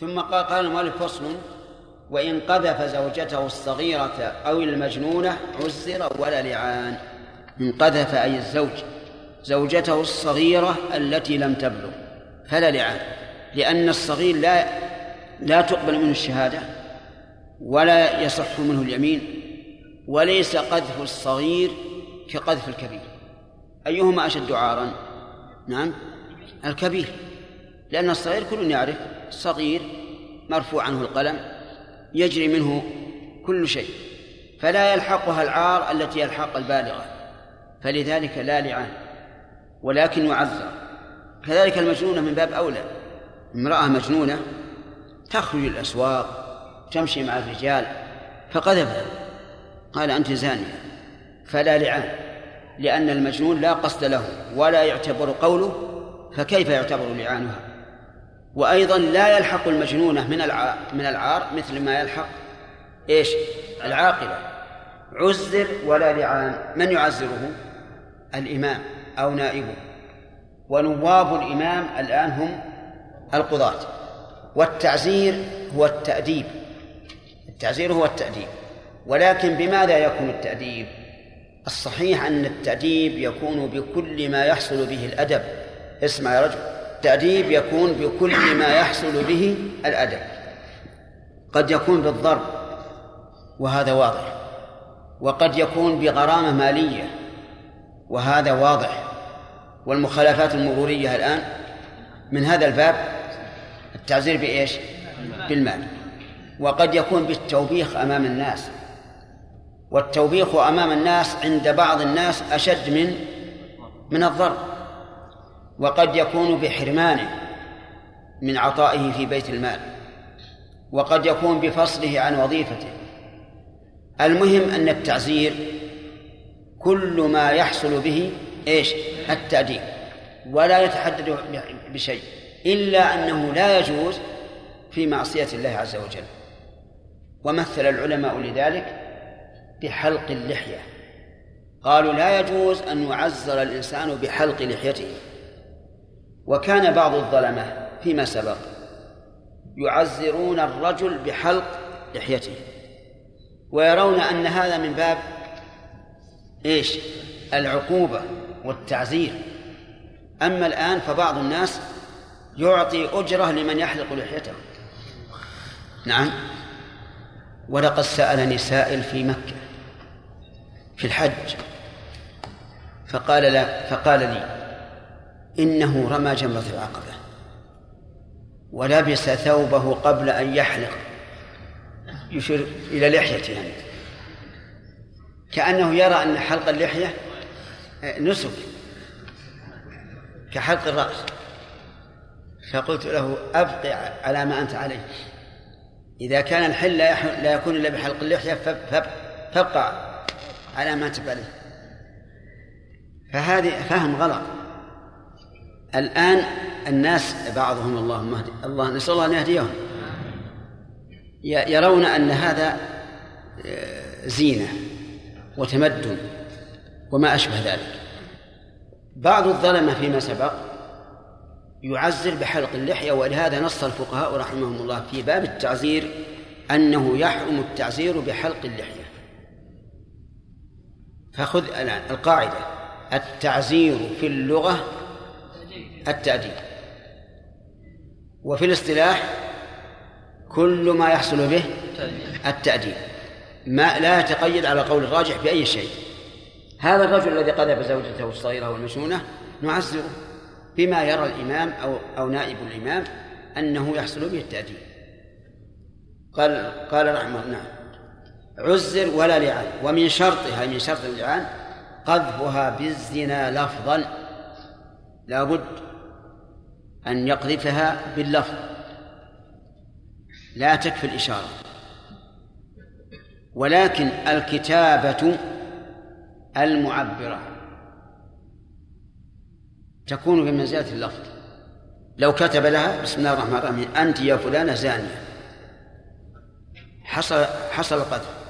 ثم قال قال المؤلف فصل. وإن قذف زوجته الصغيرة أو المجنونة عزر ولا لعان. إن قذف أي الزوج زوجته الصغيرة التي لم تبلغ فلا لعان لأن الصغير لا لا تقبل منه الشهادة ولا يصح منه اليمين وليس قذف الصغير كقذف الكبير. أيهما أشد عارا؟ نعم الكبير لأن الصغير كل يعرف. صغير مرفوع عنه القلم يجري منه كل شيء فلا يلحقها العار التي يلحق البالغة فلذلك لا لعان ولكن يعذر. كذلك المجنونة من باب أولى امرأة مجنونة تخرج الأسواق تمشي مع الرجال فقذفها. قال أنت زانية. فلا لعان لأن المجنون لا قصد له ولا يعتبر قوله فكيف يعتبر لعانها؟ وأيضا لا يلحق المجنونة من من العار مثل ما يلحق إيش؟ العاقلة عزر ولا لعان. من يعزره؟ الإمام أو نائبه. ونواب الإمام الآن هم القضاة. والتعزير هو التأديب. التعزير هو التأديب. ولكن بماذا يكون التأديب؟ الصحيح أن التأديب يكون بكل ما يحصل به الأدب. اسمع يا رجل. التأديب يكون بكل ما يحصل به الأدب. قد يكون بالضرب وهذا واضح. وقد يكون بغرامة مالية وهذا واضح. والمخالفات المرورية الآن من هذا الباب التعزير بإيش؟ بالمال. وقد يكون بالتوبيخ أمام الناس. والتوبيخ أمام الناس عند بعض الناس أشد من من الضرب. وقد يكون بحرمانه من عطائه في بيت المال وقد يكون بفصله عن وظيفته. المهم أن التعزير كل ما يحصل به إيش؟ التأديب ولا يتحدد بشيء إلا أنه لا يجوز في معصية الله عز وجل. ومثل العلماء لذلك بحلق اللحية. قالوا لا يجوز أن يعزر الإنسان بحلق لحيته. وكان بعض الظلمة فيما سبق يعزرون الرجل بحلق لحيته ويرون أن هذا من باب إيش؟ العقوبة والتعزير. أما الآن فبعض الناس يعطي أجرة لمن يحلق لحيته. نعم. ولقد سألني سائل في مكة في الحج. فقال لا فقال لي إنه رمى جمرة العقبة. ولبس ثوبه قبل أن يحلق. يشير إلى لحيته يعني. كأنه يرى أن حلق اللحية نسك. كحلق الرأس. فقلت له أبقي على ما أنت عليه. إذا كان الحل لا يكون إلا بحلق اللحية فابقى على ما أنت عليه. فهذه فهم غلط. الآن الناس بعضهم اللهم اهدي الله نسأل الله أن يهديهم. يرون أن هذا آه، زينة وتمدن وما أشبه ذلك. بعض الظلمة فيما سبق يعزر بحلق اللحية ولهذا نص الفقهاء رحمهم الله في باب التعزير أنه يحرم التعزير بحلق اللحية. فخذ الآن القاعدة. التعزير في اللغة التأديب. وفي الاصطلاح كل ما يحصل به التأديب. ما لا يتقيد على قول الراجح بأي شيء. هذا الرجل الذي قذف زوجته الصغيرة والمجنونة نعزره بما يرى الإمام أو أو نائب الإمام أنه يحصل به التأديب. قال قال رحمه نعم. عزر ولا لعان. ومن شرطها من شرط اللعان قذفها بالزنا لفظا. لا بد أن يقذفها باللفظ. لا تكفي الإشارة. ولكن الكتابة المعبرة تكون بمنزلة اللفظ. لو كتب لها بسم الله الرحمن الرحيم أنت يا فلانة زانية. حصل حصل القذف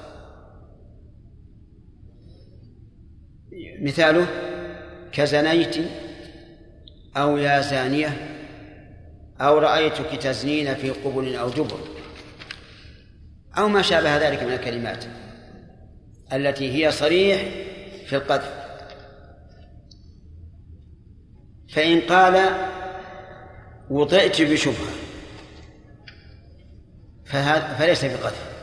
مثاله كزنيت أو يا زانية. أو رأيتك تزنين في قبل أو جبر أو ما شابه ذلك من الكلمات التي هي صريح في القذف. فإن قال وطئت بشبهة فليس بقذف.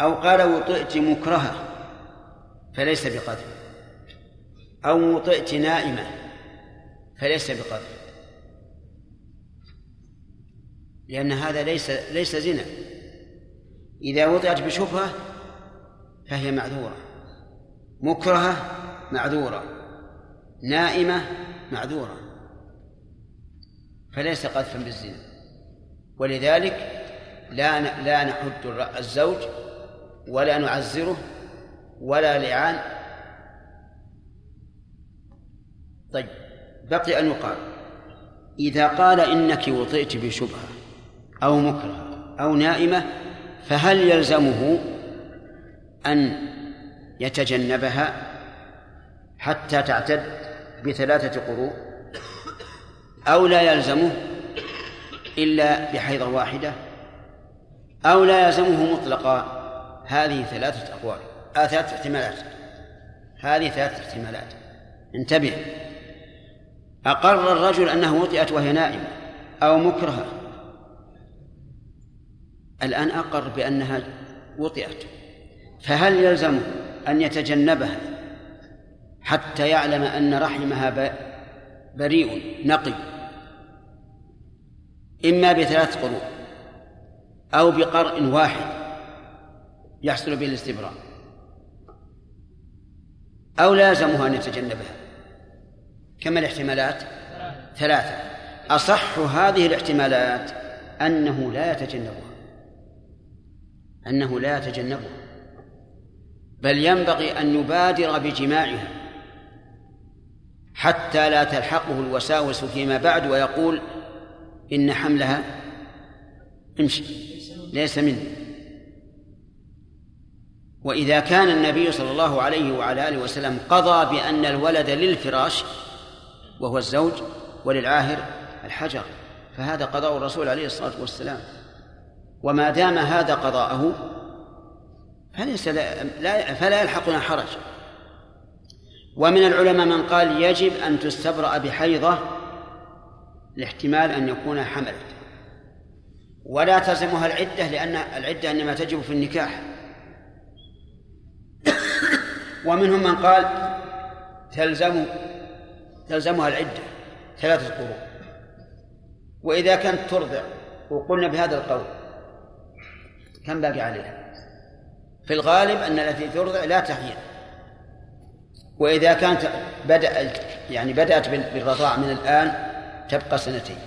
أو قال وطئت مكرهة فليس بقذف. أو وطئت نائمة فليس بقذف. لأن هذا ليس ليس زنا. إذا وطئت بشبهة فهي معذورة. مكرهة معذورة. نائمة معذورة. فليس قذفا بالزنا. ولذلك لا لا نحد الزوج ولا نعزره ولا لعان. طيب. بقي أن يقال إذا قال إنك وطئت بشبهة أو مكره أو نائمة فهل يلزمه أن يتجنبها حتى تعتد بثلاثة قروء؟ أو لا يلزمه إلا بحيضة واحدة؟ أو لا يلزمه مطلقا هذه ثلاثة أقوال آه ثلاثة احتمالات هذه ثلاثة احتمالات. انتبه. أقر الرجل أنه وطئت وهي نائمة أو مكرهة. الآن أقر بأنها وطئت. فهل يلزمه أن يتجنبها حتى يعلم أن رحمها بريء نقي؟ إما بثلاث قروء أو بقرء واحد يحصل به الاستبراء. أو لازمه أن يتجنبها. كم الاحتمالات؟ ثلاثة. أصح هذه الاحتمالات أنه لا يتجنبها. أنه لا يتجنبها. بل ينبغي أن يبادر بجماعها حتى لا تلحقه الوساوس فيما بعد ويقول إن حملها امشي ليس مني. وإذا كان النبي صلى الله عليه وعلى آله وسلم قضى بأن الولد للفراش وهو الزوج وللعاهر الحجر فهذا قضاء الرسول عليه الصلاة والسلام. وما دام هذا قضاءه فليس لا فلا يلحقنا حرج. ومن العلماء من قال يجب أن تستبرأ بحيضة لاحتمال أن يكون حملت ولا تلزمها العدة لأن العدة إنما تجب في النكاح. ومنهم من قال تلزم تلزمها العدة ثلاثة قروء. وإذا كانت ترضع وقلنا بهذا القول كم باقي عليها؟ في الغالب أن التي ترضع لا تحيض. وإذا كانت بدأت يعني بدأت بالرضاع من الآن تبقى سنتين.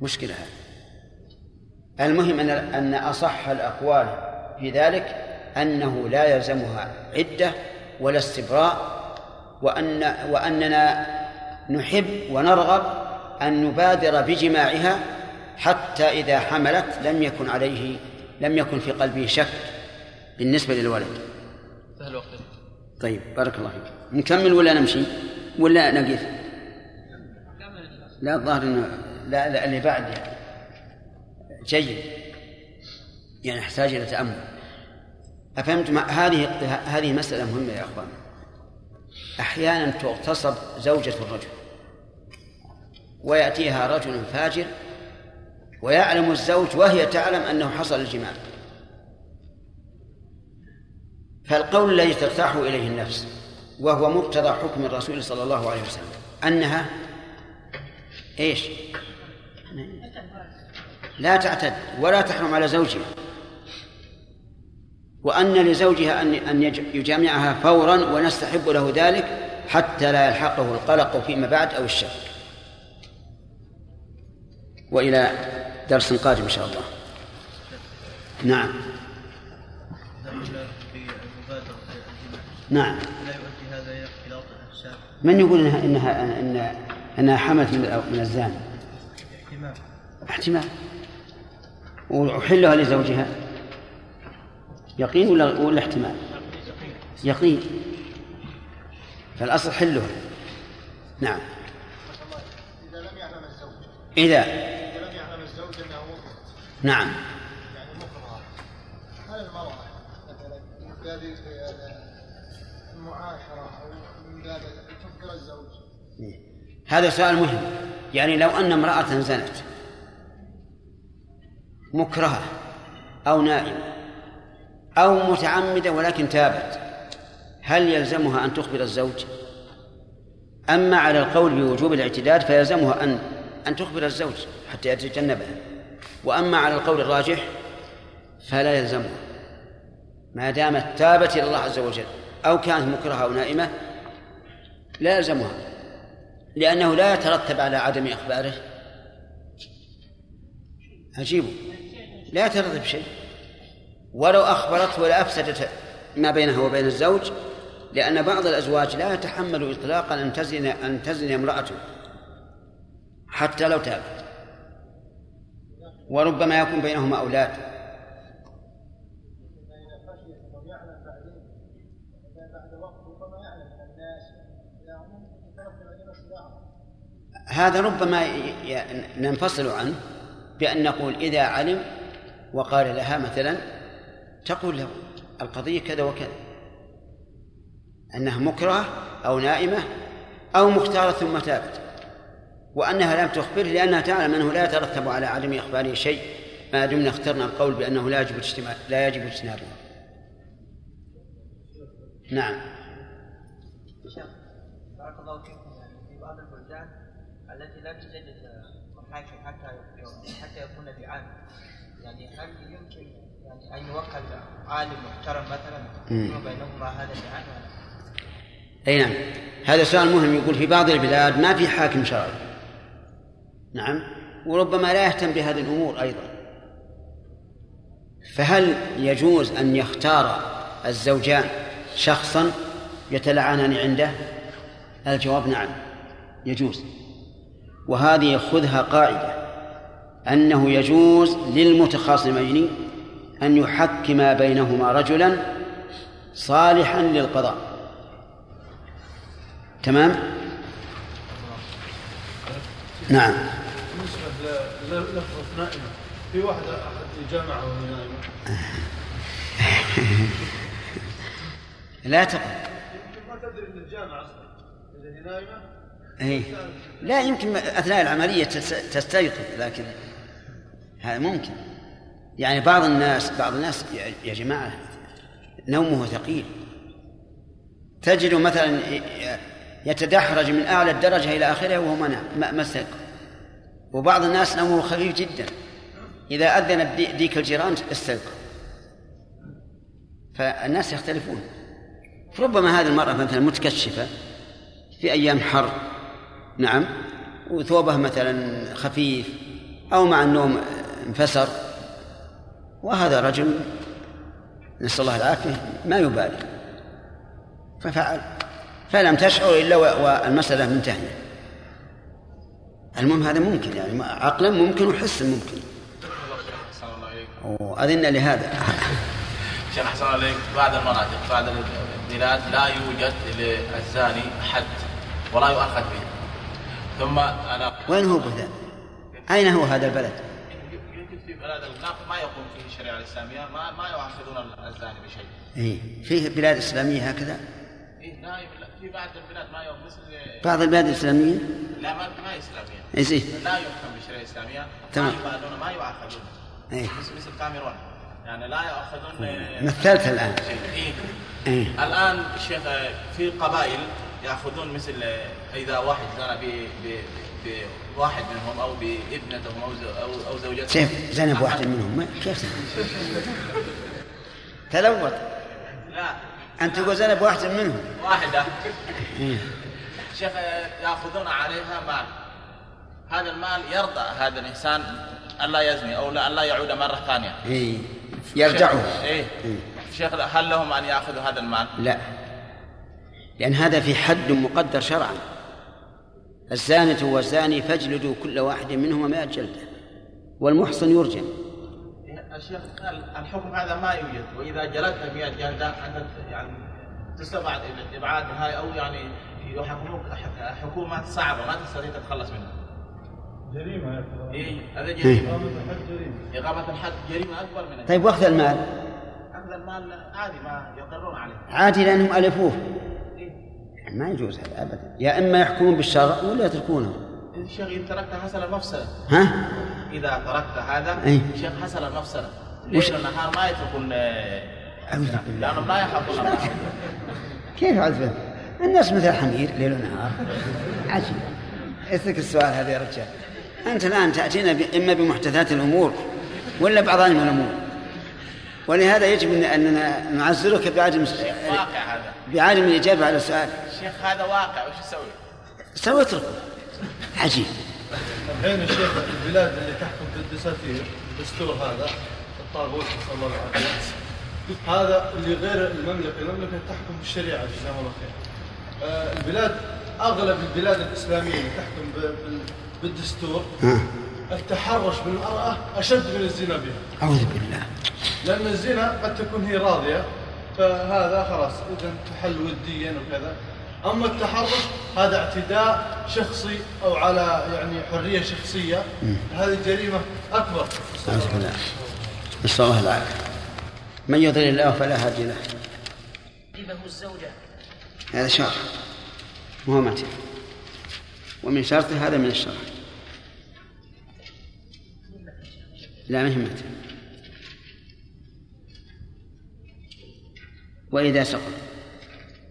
مشكلة هذه. المهم أن أن أصح الأقوال في ذلك أنه لا يلزمها عدة ولا استبراء وأن وأننا نحب ونرغب أن نبادر بجماعها حتى إذا حملت لم يكن عليه لم يكن في قلبه شك بالنسبة للولد. سهل وقت طيب بارك الله فيك. نكمل ولا نمشي؟ ولا نقف؟ لا الظاهر إنه لا, لا اللي بعد يعني. جيد. يعني يحتاج إلى تأمل. أفهمتم؟ هذه هذه مسألة مهمة يا أخوان. أحيانا تغتصب زوجة الرجل. ويأتيها رجل فاجر ويعلم الزوج وهي تعلم أنه حصل الجماع فالقول الذي ترتاح إليه النفس وهو مقتضى حكم الرسول صلى الله عليه وسلم أنها إيش؟ لا تعتد ولا تحرم على زوجها. وأن لزوجها أن أن يجامعها فورا ونستحب له ذلك حتى لا يلحقه القلق فيما بعد أو الشك. وإلى درس قادم إن شاء الله. نعم. نعم. لا يؤدي هذا إلى اختلاط من يقول انها انها انها, إنها حملت من الزاني؟ احتمال. احتمال. وحلها لزوجها؟ يقين ولا ولا احتمال؟ يقين. فالأصل حلها نعم. إذا لم يعلم الزوج أنه نعم. يعني مكره هل المرأة مثلا من باب المعاشرة أو من باب تخبر الزوج هذا سؤال مهم. يعني لو أن امرأة زنت مكرهة أو نائمة أو متعمدة ولكن تابت. هل يلزمها أن تخبر الزوج؟ أما على القول بوجوب الاعتداد فيلزمها أن أن تخبر الزوج حتى يتجنبها وأما على القول الراجح فلا يلزمها. ما دامت تابت إلى الله عز وجل أو كانت مكرهة أو نائمة لا يلزمها. لأنه لا يترتب على عدم إخباره. عجيب. لا يترتب شيء. ولو أخبرته لأفسدت ما بينها وبين الزوج لأن بعض الأزواج لا يتحمل إطلاقا أن تزن أن تزن امرأته حتى لو تابت. وربما يكون بينهما أولاد. هذا ربما ننفصل عنه بأن نقول إذا علم وقال لها مثلا تقول له القضية كذا وكذا أنها مكرهة أو نائمة أو مختارة ثم تابت وأنها لم تخبره لأنها تعلم أنه لا يترتب على عدم إخباره شيء ما دمنا اخترنا القول بأنه لا يجب لا يجب اجتنابه نعم بارك الله فيكم يعني في بعض البلدان التي لا توجد محاكم حتى حتى يكون لعان يعني هل يمكن يوكل عالم محترم مثلا. بينهما هذا اللعان أي نعم. هذا سؤال مهم يقول في بعض البلاد ما في حاكم شرعي. نعم. وربما لا يهتم بهذه الأمور أيضا. فهل يجوز أن يختار الزوجان شخصا يتلعنان عنده؟ الجواب نعم يجوز. وهذه خذها قاعدة. أنه يجوز للمتخاصمين أن يحكم بينهما رجلا صالحا للقضاء. تمام؟ نعم. بالنسبة للفظه نائمه في واحدة احد جامعه وهي نائمه لا تقل. ما تدري ان الجامعة أصلا اذا هي نائمه إيه؟ لا يمكن أثناء العملية تستيقظ لكن هذا ممكن. يعني بعض الناس بعض الناس يا جماعة نومه ثقيل. تجد مثلا يتدحرج من أعلى الدرجة إلى آخره وهو ما ما استيقظ. وبعض الناس نومه خفيف جدا. إذا أذن ديك الجيران استيقظ. فالناس يختلفون. ربما هذه المرأة مثلا متكشفة في أيام حر نعم وثوبه مثلا خفيف أو مع النوم انفسر. وهذا رجل نسأل الله العافية ما يبالي. ففعل. فلم تشعر إلا والمسألة منتهية. المهم هذا ممكن يعني عقلا ممكن وحسا ممكن. وأذن لهذا. شيخ حسن عليك بعض المناطق بعض البلاد لا يوجد للزاني حد ولا يؤخذ به. ثم أنا وين هو بذا؟ أين هو هذا البلد؟ بلاد ما يقوم فيه الشريعة الإسلامية ما ما يؤاخذون الزاني بشيء. اي فيه بلاد إسلامية هكذا؟ اي لا في بعض البلاد ما يؤخذ مثل بعض البلاد الإسلامية؟ لا ما ما إسلامية. اي زين لا يحكم بالشريعة الإسلامية تمام. ما يبادون ما يؤاخذون. اي مثل مثل كاميرون يعني لا ياخذون مثلت الآن إيه. إيه؟ الآن شيخ في قبائل يأخذون مثل إذا واحد زنى ب ب بواحد منهم أو بابنتهم أو أو زوجتهم. كيف زنب واحد منهم. كيف زنب؟ تلوط لا. أنت تقول زنب واحد منهم. واحدة. إيه. شيخ يأخذون عليها مال. هذا المال يرضى هذا الإنسان الا يزني أو لا الا يعود مرة ثانية. اي يرجعوا إيه. شيخ هل لهم أن يأخذوا هذا المال؟ لا. لأن هذا في حد مقدر شرعا. الزانة والزاني فاجلدوا كل واحد منهما مائة جلدة والمحصن يرجم. الشيخ قال الحكم هذا ما يوجد وإذا جلدت 100 جلدة انت يعني تستبعد الإبعاد نهائي أو يعني يحكموك حكومه صعبة ما تستطيع تتخلص منها. جريمة يا ترى إيه هذا جريمة. إقامة الحد جريمة. إقامة الحد جريمة أكبر من. طيب وأخذ المال؟ أخذ المال عادي ما يقرون عليه. عادي لأنهم ألفوه. ما يجوز هذا أبدا. يا إما يحكمون بالشرع ولا يتركونه. الشيخ إن تركت حصل المفسدة ها؟ إذا تركت هذا أي. الشيخ حصل وش- ليل والنهار ما يتركون آه، لأنهم لا الله كيف عزفه الناس مثل الحمير ليل ونهار. عجيب. أترك السؤال هذا يا رجال. أنت الآن تأتينا ب- إما بمحدثات الأمور ولا بعظائم الأمور؟ ولهذا يجب أن- أننا نعزلك بعدم واقع هذا. بعدم الإجابة على السؤال. الشيخ هذا واقع. وش يسوي؟ سوى اتركه. عجيب. الحين الشيخ البلاد اللي تحكم بالدساتير الدستور هذا الطاغوت نسأل الله العافية. هذا اللي غير المملكة، المملكة تحكم بالشريعة جزاهم الله خير. آه، البلاد أغلب البلاد الإسلامية اللي تحكم ب- بال- بالدستور. التحرش بالمرأة أشد من الزنا بها. أعوذ بالله. لأن الزنا قد تكون هي راضية فهذا خلاص إذا تحل وديا وكذا. أما التحرش هذا اعتداء شخصي أو على يعني حرية شخصية. هذه جريمة أكبر. أعوذ بالله. نسأل الله العافية. من يضلل الله فلا هادي له. الزوجة. هذا شرع. وهو متى ومن شرطه هذا من الشرع. لا متى وإذا سقط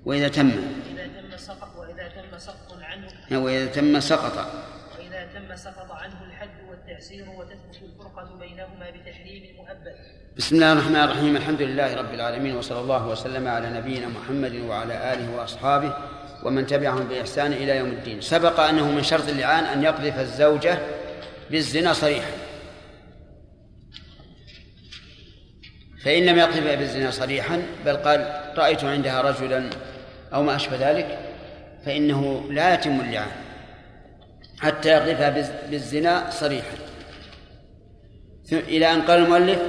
وإذا تم. إذا تم سقط وإذا تم سقط عنه. وإذا تم سقط. وإذا تم سقط عنه الحد والتعسير وتثبت الفرقة بينهما بتحريم المؤبد بسم الله الرحمن الرحيم. الحمد لله رب العالمين وصلى الله وسلم على نبينا محمد وعلى آله وأصحابه ومن تبعهم بإحسان إلى يوم الدين. سبق أنه من شرط اللعان أن يقذف الزوجة بالزنا صريحا. فإن لم يقذف بالزنا صريحا بل قال رأيت عندها رجلا أو ما أشبه ذلك فإنه لا يتم اللعان حتى يقذفها بالز- بالزنا صريحا. إلى أن قال المؤلف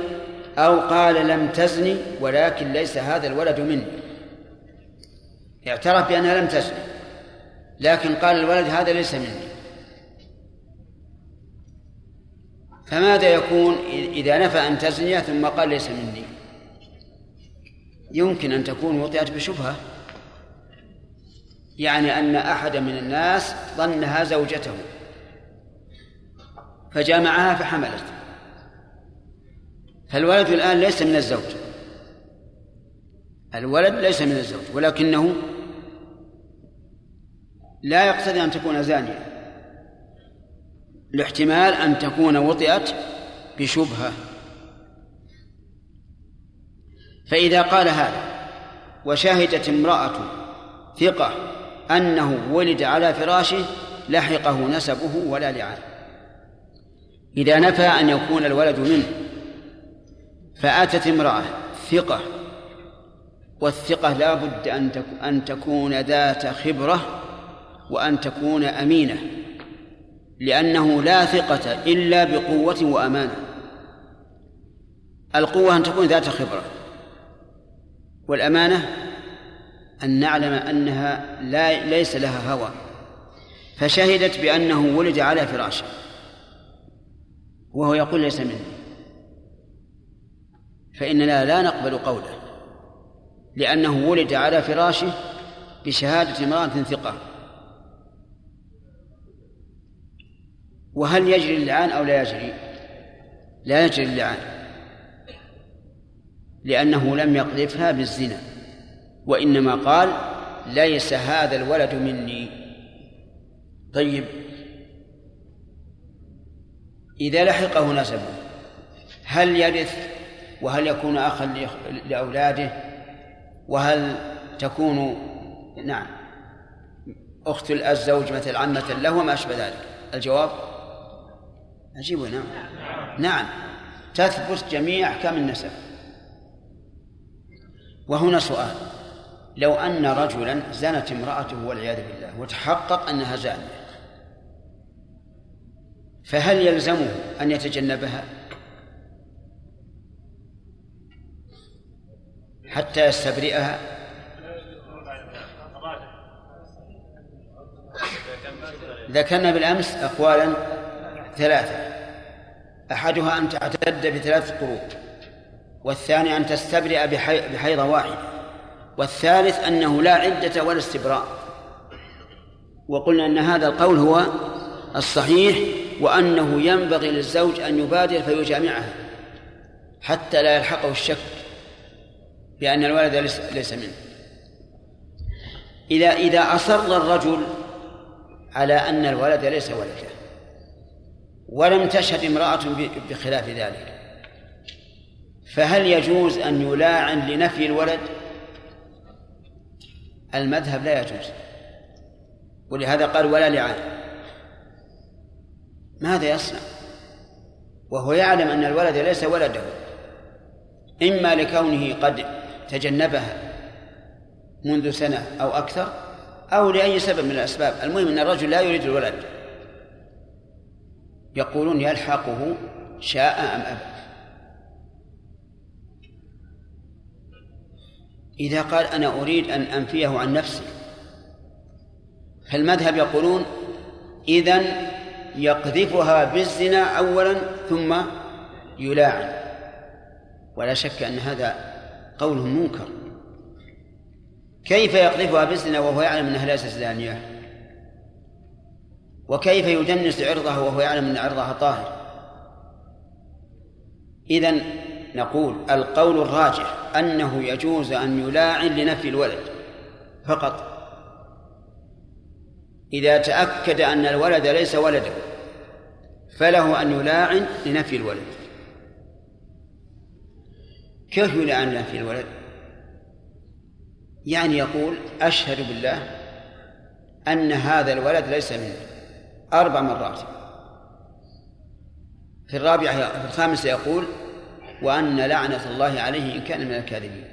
أو قال لم تزني ولكن ليس هذا الولد مني اعترف بأنها لم تزني لكن قال الولد هذا ليس مني. فماذا يكون إذا نفى أن تزني ثم قال ليس مني؟ يمكن أن تكون وطئت بشبهة. يعني أن أحد من الناس ظنها زوجته فجامعها فحملت فالولد الآن ليس من الزوج. الولد ليس من الزوج ولكنه لا يقتضي أن تكون زانية. لاحتمال أن تكون وطئت بشبهة. فإذا قال هذا وشهدت امرأة ثقة أنه ولد على فراشه لحقه نسبه ولا لعان إذا نفى أن يكون الولد منه فأتت امرأة ثقة والثقة لا بد أن تكون ذات خبرة وأن تكون أمينة. لأنه لا ثقة إلا بقوة وأمانة القوة أن تكون ذات خبرة. والأمانة أن نعلم أنها لا ليس لها هوى. فشهدت بأنه ولد على فراشه. وهو يقول ليس مني. فإننا لا نقبل قوله. لأنه ولد على فراشه بشهادة امرأة ثقة. وهل يجري اللعان أو لا يجري؟ لا يجري اللعان. لأنه لم يقذفها بالزنا. وإنما قال ليس هذا الولد مني. طيب. إذا لحقه نسبه هل يرث؟ وهل يكون أخا لأولاده؟ وهل تكون نعم. أخت الزوج مثل عمة له وما أشبه ذلك؟ الجواب؟ عجيب نعم. نعم. تثبت جميع أحكام النسب. وهنا سؤال. لو أن رجلا زنت امرأته والعياذ بالله وتحقق أنها زانية فهل يلزمه أن يتجنبها؟ حتى يستبرئها؟ ذكرنا بالأمس أقوالا ثلاثة. أحدها أن تعتد بثلاث قروء والثاني أن تستبرئ بحي- بحيضة واحدة والثالث أنه لا عدة ولا استبراء. وقلنا أن هذا القول هو الصحيح وأنه ينبغي للزوج أن يبادر فيجامعها حتى لا يلحقه الشك بأن الولد ليس- ليس منه. إذا إذا أصر الرجل على أن الولد ليس ولده ولم تشهد امرأة بخلاف ذلك. فهل يجوز أن يلاعن لنفي الولد؟ المذهب لا يجوز. ولهذا قال ولا لعان. ماذا يصنع؟ وهو يعلم أن الولد ليس ولده. إما لكونه قد تجنبها منذ سنة أو أكثر أو لأي سبب من الأسباب. المهم أن الرجل لا يريد الولد. يقولون يلحقه شاء أم أبى. إذا قال أنا أريد أن أنفيه عن نفسي فالمذهب يقولون إذن يقذفها بالزنا أولا ثم يلاعن. ولا شك أن هذا قول منكر. كيف يقذفها بالزنا وهو يعلم أنها ليست زانية؟ وكيف يدنس عرضها وهو يعلم أن عرضها طاهر؟ إذن نقول القول الراجح أنه يجوز أن يلاعن لنفي الولد فقط. إذا تأكد أن الولد ليس ولده فله أن يلاعن لنفي الولد. كيف يلاعن لنفي الولد؟ يعني يقول أشهد بالله أن هذا الولد ليس منه أربع مرات. في الرابعة في الخامسة يقول وأن لعنة الله عليه إن كان من الكاذبين.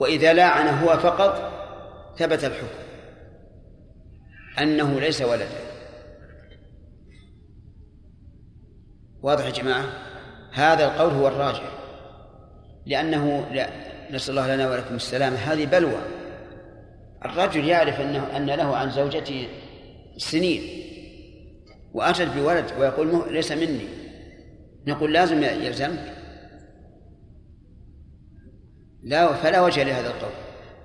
وإذا لاعن هو فقط ثبت الحكم أنه ليس ولدا. واضح يا جماعة؟ هذا القول هو الراجح. لأنه لا نسأل الله لنا ولكم السلامة. هذه بلوى. الرجل يعرف أنه أن له عن زوجته سنين وأتت بولد ويقول ليس مني. نقول لازم يلزمك لا فلا وجه لهذا القول.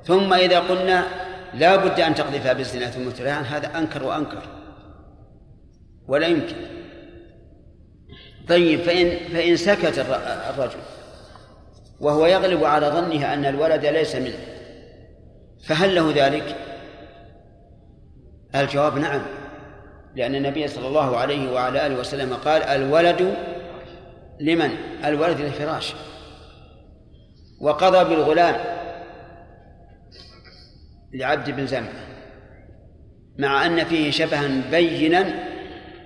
ثم إذا قلنا لا بد أن تقذفها بالزنا ثم تلعن هذا أنكر وأنكر. ولا يمكن. طيب فإن فإن سكت الر- الرجل وهو يغلب على ظنه أن الولد ليس منه فهل له ذلك؟ الجواب نعم. لأن النبي صلى الله عليه وعلى آله وسلم قال الولد لمن؟ الولد للفراش. وقضى بالغلام لعبد بن زمعة مع أن فيه شبها بينا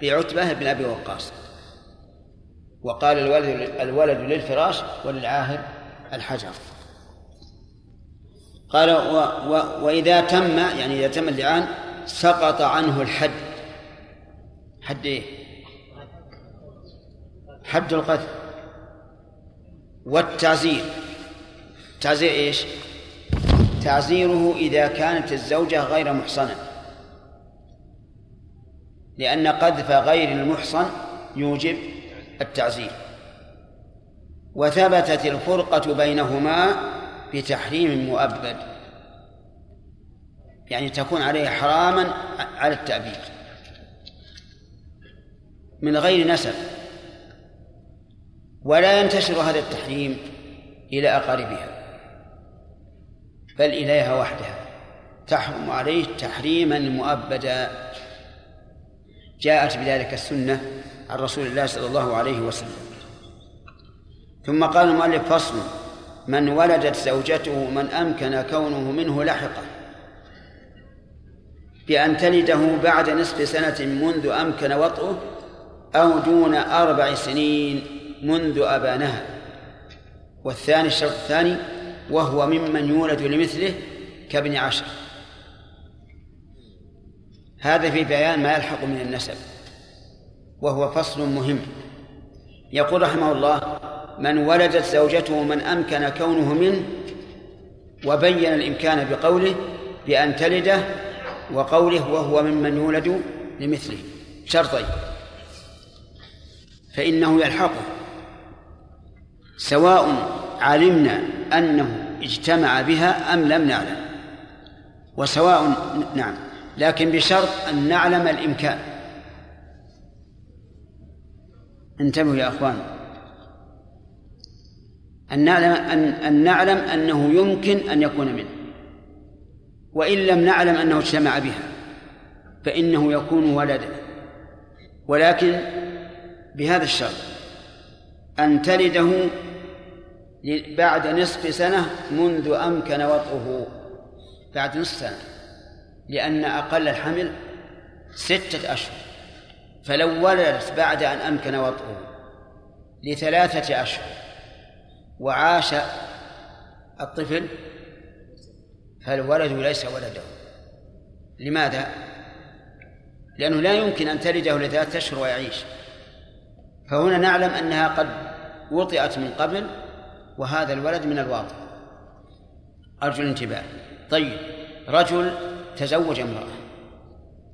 بعتبة بن أبي وقاص. وقال الولد الولد للفراش وللعاهر الحجر. قال و و وإذا تم يعني إذا تم اللعان سقط عنه الحد. حد إيه؟ حد القذف والتعزير. تعزير إيش؟ تعزيره إذا كانت الزوجة غير محصنة. لأن قذف غير المحصن يوجب التعزير. وثبتت الفرقة بينهما بتحريم مؤبد. يعني تكون عليه حراما على التأبيد. من غير نسب. ولا ينتشر هذا التحريم إلى أقاربها. بل إليها وحدها. تحرم عليه تحريما مؤبدا. جاءت بذلك السنة عن رسول الله صلى الله عليه وسلم. ثم قال المؤلف فصل من ولدت زوجته من أمكن كونه منه لحقة. بأن تلده بعد نصف سنة منذ أمكن وطئه أو دون أربع سنين منذ أبانها. والثاني الشرط الثاني وهو ممن يولد لمثله كابن عشر. هذا في بيان ما يلحق من النسب وهو فصل مهم. يقول رحمه الله من ولدت زوجته من أمكن كونه منه وبين الإمكان بقوله بأن تلده وقوله وهو ممن يولد لمثله. شرطين. فإنه يلحقه. سواء علمنا أنه اجتمع بها أم لم نعلم. وسواء نعم. لكن بشرط أن نعلم الإمكان. انتبهوا يا أخوان. أن نعلم أن, أن نعلم أنه يمكن أن يكون منه. وإن لم نعلم أنه اجتمع بها فإنه يكون ولدا. ولكن بهذا الشرط أن تلده بعد نصف سنة منذ أمكن وطئه بعد نصف سنة لأن أقل الحمل ستة أشهر. فلو ولدت بعد أن أمكن وطئه لثلاثة أشهر وعاش الطفل فالولد ليس ولده؟ لماذا؟ لأنه لا يمكن أن تلده لثلاثة أشهر ويعيش. فهنا نعلم أنها قد وطئت من قبل وهذا الولد من الواطئ. أرجو الانتباه. طيب رجل تزوج امرأة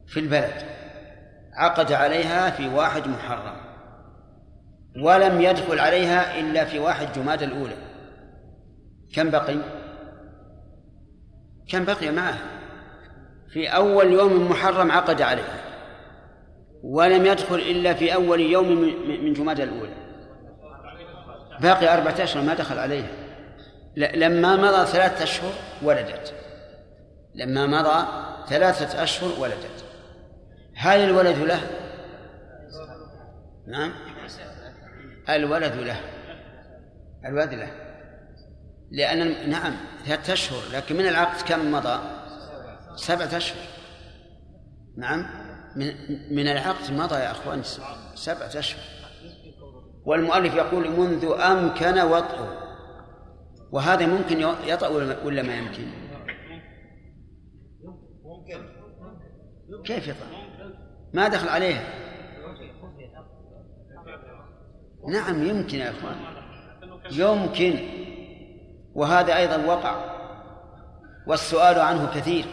في البلد عقد عليها في واحد محرم ولم يدخل عليها إلا في واحد جماد الأولى. كم بقي؟ كم بقي معه؟ في أول يوم محرم عقد عليها ولم يدخل إلا في أول يوم من جماد الأولى. باقي أربعة أشهر ما دخل عليها لما مضى ثلاثة أشهر ولدت. لما مضى ثلاثة أشهر ولدت. هل الولد له؟ نعم. الولد له. الولد له. لأن نعم ثلاثة أشهر لكن من العقد كم مضى؟ سبعة أشهر نعم من من العقد مضى يا أخوان سبعة أشهر والمؤلف يقول منذ أمكن وطئه وهذا ممكن يطأ ولا ما يمكن؟ كيف يطأ؟ ما دخل عليه نعم يمكن يا أخوان يمكن وهذا أيضا وقع. والسؤال عنه كثير.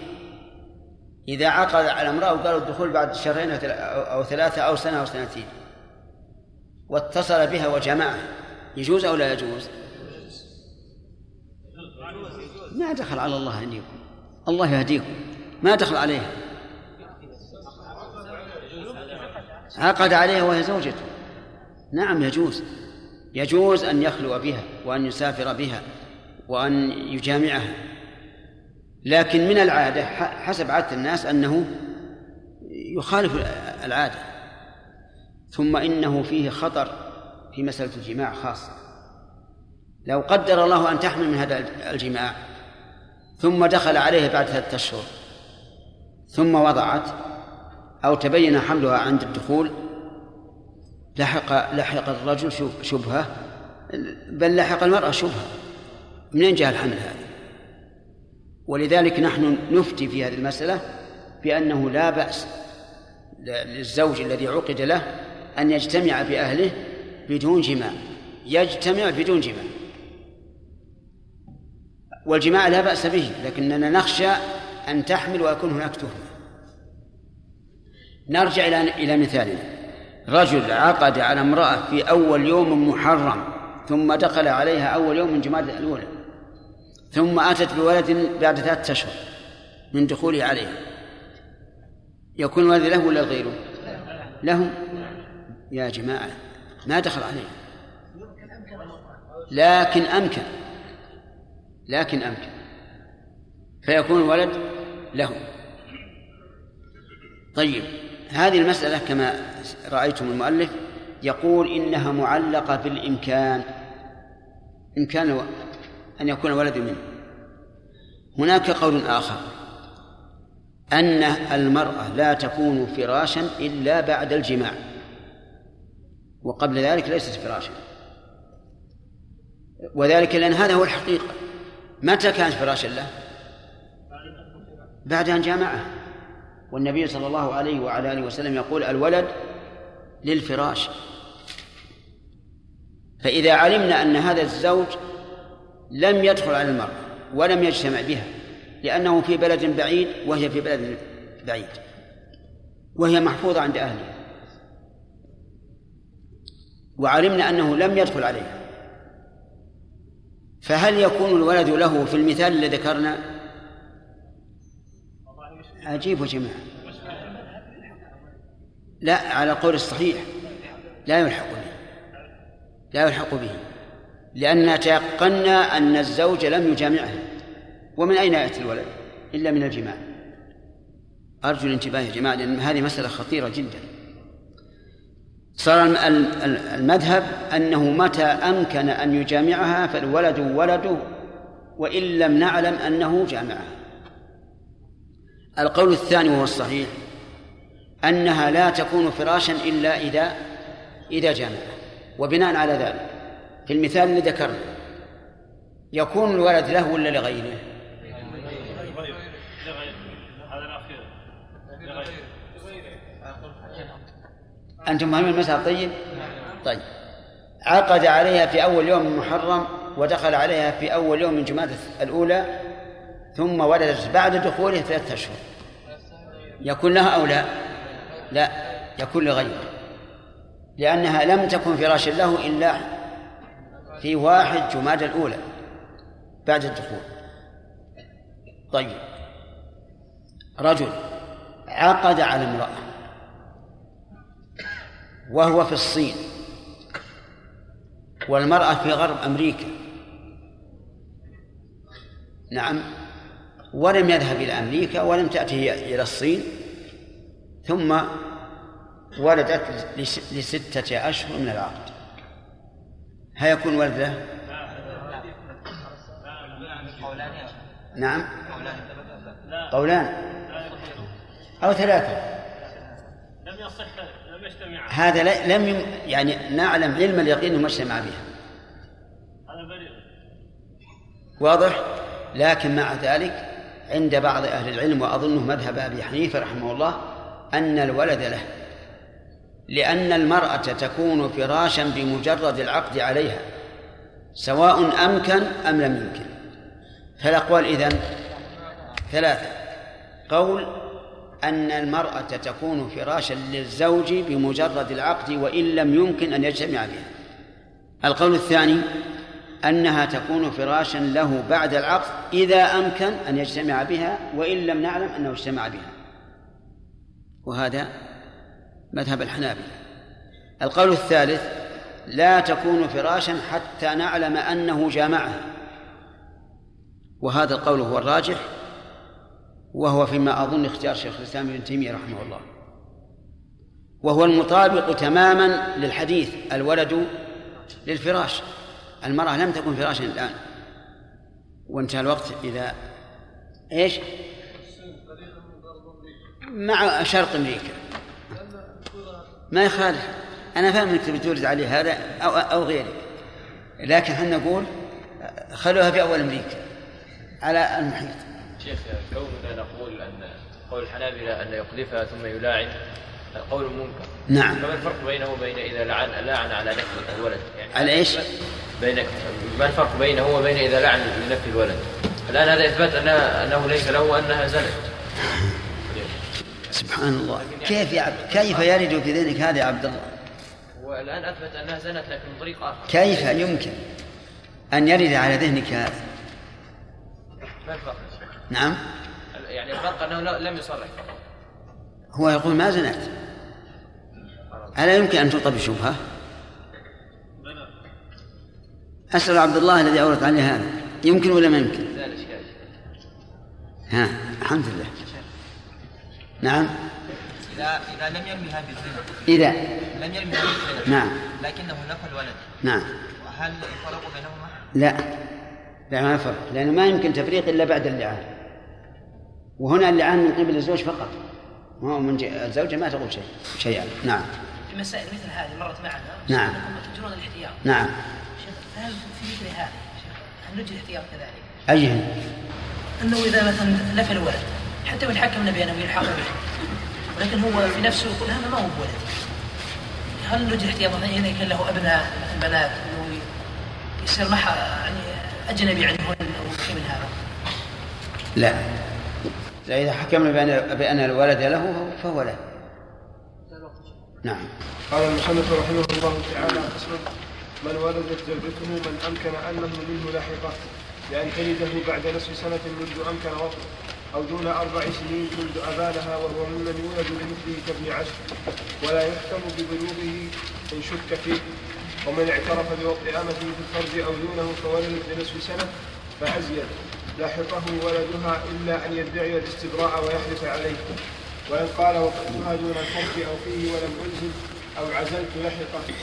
إذا عقد على امرأة وقالوا الدخول بعد شهرين أو ثلاثة أو سنة أو سنتين واتصل بها وجمعها يجوز أو لا يجوز؟ ما دخل على الله أن يكون. الله يهديكم. ما دخل عليها عقد عليها وهي زوجته. نعم يجوز. يجوز أن يخلو بها وأن يسافر بها. وأن يجامعها لكن من العادة حسب عادة الناس أنه يخالف العادة. ثم إنه فيه خطر في مسألة الجماع خاصة. لو قدر الله أن تحمل من هذا الجماع ثم دخل عليه بعد ثلاثة أشهر ثم وضعت أو تبين حملها عند الدخول لحق لحق الرجل شبهة بل لحق المرأة شبهة. منين جاء الحمل هذا؟ ولذلك نحن نفتي في هذه المسألة بأنه لا بأس للزوج الذي عقد له أن يجتمع بأهله بدون جماع. يجتمع بدون جماع. والجماع لا بأس به لكننا نخشى أن تحمل ويكون هناك تهمة. نرجع إلى إلى مثالنا. رجل عقد على امرأة في أول يوم محرم ثم دخل عليها أول يوم من جماد الأولى. ثم أتت بولد بعد ثلاثة أشهر من دخوله عليها. يكون الولد له ولا غيره؟ له يا جماعة ما دخل عليه لكن أمكن لكن أمكن. فيكون الولد له طيب هذه المسألة كما رأيتم المؤلف يقول إنها معلقة بالإمكان. إمكان أن يكون ولد منه. هناك قول آخر. أن المرأة لا تكون فراشا إلا بعد الجماع. وقبل ذلك ليست فراشا. وذلك لأن هذا هو الحقيقة. متى كانت فراشا له؟ بعد أن جامعه. والنبي صلى الله عليه وعلى آله وسلم يقول الولد للفراش. فإذا علمنا أن هذا الزوج لم يدخل على المرأة ولم يجتمع بها لأنه في بلد بعيد وهي في بلد بعيد وهي محفوظة عند أهلها. وعلمنا أنه لم يدخل عليها. فهل يكون الولد له في المثال الذي ذكرنا؟ عجيب يا جماعة. لا على القول الصحيح لا يلحق به لا يلحق به. لأننا تيقنا أن الزوج لم يجامعها ومن أين يأتي الولد؟ إلا من الجماع. أرجو الانتباه يا جماعة لأن هذه مسألة خطيرة جدا. صار المذهب أنه متى أمكن أن يجامعها فالولد ولده وإن لم نعلم أنه جامعها القول الثاني وهو الصحيح أنها لا تكون فراشا إلا إذا إذا جامعها وبناء على ذلك في المثال اللي ذكرنا يكون الولد له ولا لغيره؟ أنتم فاهمين المسألة طيب؟ طيب عقد عليها في أول يوم من محرم ودخل عليها في أول يوم من جمادة الأولى ثم ولدت بعد دخوله ثلاثة أشهر يكون لها أو لا؟ لا يكون لغيره لأنها لم تكن فراشا له إلا في واحد جماد الأولى بعد الدخول. طيب. رجل عقد على امرأة وهو في الصين والمرأة في غرب أمريكا. نعم. ولم يذهب إلى أمريكا ولم تأتي إلى الصين ثم ولدت لستة أشهر من العقد. هيكون ولد له نعم. قولان. أو ثلاثة. لم يصح لم يجتمع هذا لم يعني نعلم علم اليقين انه اجتمع بها. واضح؟ لكن مع ذلك عند بعض أهل العلم وأظنه مذهب أبي حنيفة رحمه الله أن الولد له. لأن المرأة تكون فراشا بمجرد العقد عليها سواء أمكن أم لم يمكن. فالأقوال إذن ثلاثة. قول أن المرأة تكون فراشا للزوج بمجرد العقد وإن لم يمكن أن يجتمع بها. القول الثاني أنها تكون فراشا له بعد العقد إذا أمكن أن يجتمع بها وإن لم نعلم أنه اجتمع بها. وهذا مذهب الحنابلة. القول الثالث لا تكون فراشا حتى نعلم أنه جامعها. وهذا القول هو الراجح وهو فيما أظن اختيار شيخ الإسلام ابن تيمية رحمه الله. وهو المطابق تماما للحديث الولد للفراش. المرأة لم تكن فراشا الآن. وانتهى الوقت إذا إيش؟ مع شرق أمريكا. ما يخالف. أنا فاهم أنك تبي تورد عليه هذا أو أو غيره. لكن إحنا نقول خلوها في أول أمريكا على المحيط؟ شيخ كوننا نقول أن قول الحنابلة أن يقذفها ثم يلاعن قول منكر. نعم. فما الفرق بينه وبين إذا لعن لاعن على نفي الولد؟ يعني على إيش؟ بين ما الفرق بينه وبين إذا لعن لنفي الولد؟ الآن هذا إثبات أنها أنه ليس له وأنها زنت. سبحان الله كيف يا عبد كيف يرد في ذهنك هذا يا عبد الله؟ والآن أثبت أنها زنت لكن من طريق آخر كيف يمكن أن يرد على ذهنك هذا؟ ما الفرق؟ نعم يعني الفرق أنه لم يصرح هو يقول ما زنت ألا يمكن أن تلقى بشبهة؟ أسأل عبد الله الذي أورد عليه هذا يمكن ولا ما يمكن؟ ها الحمد لله نعم. إذا إذا لم يرميها بالزنا إذا. لم يرميها بالزنا نعم. لكنه نفى الولد نعم. وهل الفرق بينهما؟ لا. لا ما فرق لأنه ما يمكن تفريق إلا بعد اللعان. وهنا اللعان من قبل الزوج فقط. ما هو من الزوجة ما تقول شيء شيئا. نعم. في مسائل مثل هذه مرت معنا. نعم. أنكم تجرون الاحتياط. نعم. شيخ هل في مثل هذا؟ شيخ هل نجري الاحتياط كذلك؟ أيهن؟ أنه إذا مثلا نفى الولد حتى وإن حكمنا بأنه يلحق به ولكن هو في نفسه يقول هذا ما هو بولد هل نجري احتياط مثلا إذا كان له أبناء بنات أنه يصير مح يعني أجنبي عنهن أو شيء من هذا؟ لا. لا إذا حكمنا بأن بأن الولد له فهو له. نعم. قال المصنف رحمه الله تعالى فصل من ولدت زوجته من أمكن انه منه لاحقة بأن تلده بعد نصف سنة منذ أمكن وطنه أو دون أربع سنين منذ أبانها وهو ممن يولد لمثله كابن عشر. ولا يحكم ببلوغه إن شك فيه. ومن اعترف بوطء امته في الفرج أو دونه فولدت لنصف سنة فازيد لاحقه ولدها إلا أن يدعي الاستبراء ويحلف عليه. وإن قال وقفتها دون الفرج أو فيه ولم أنزل أو عزلت لحقه.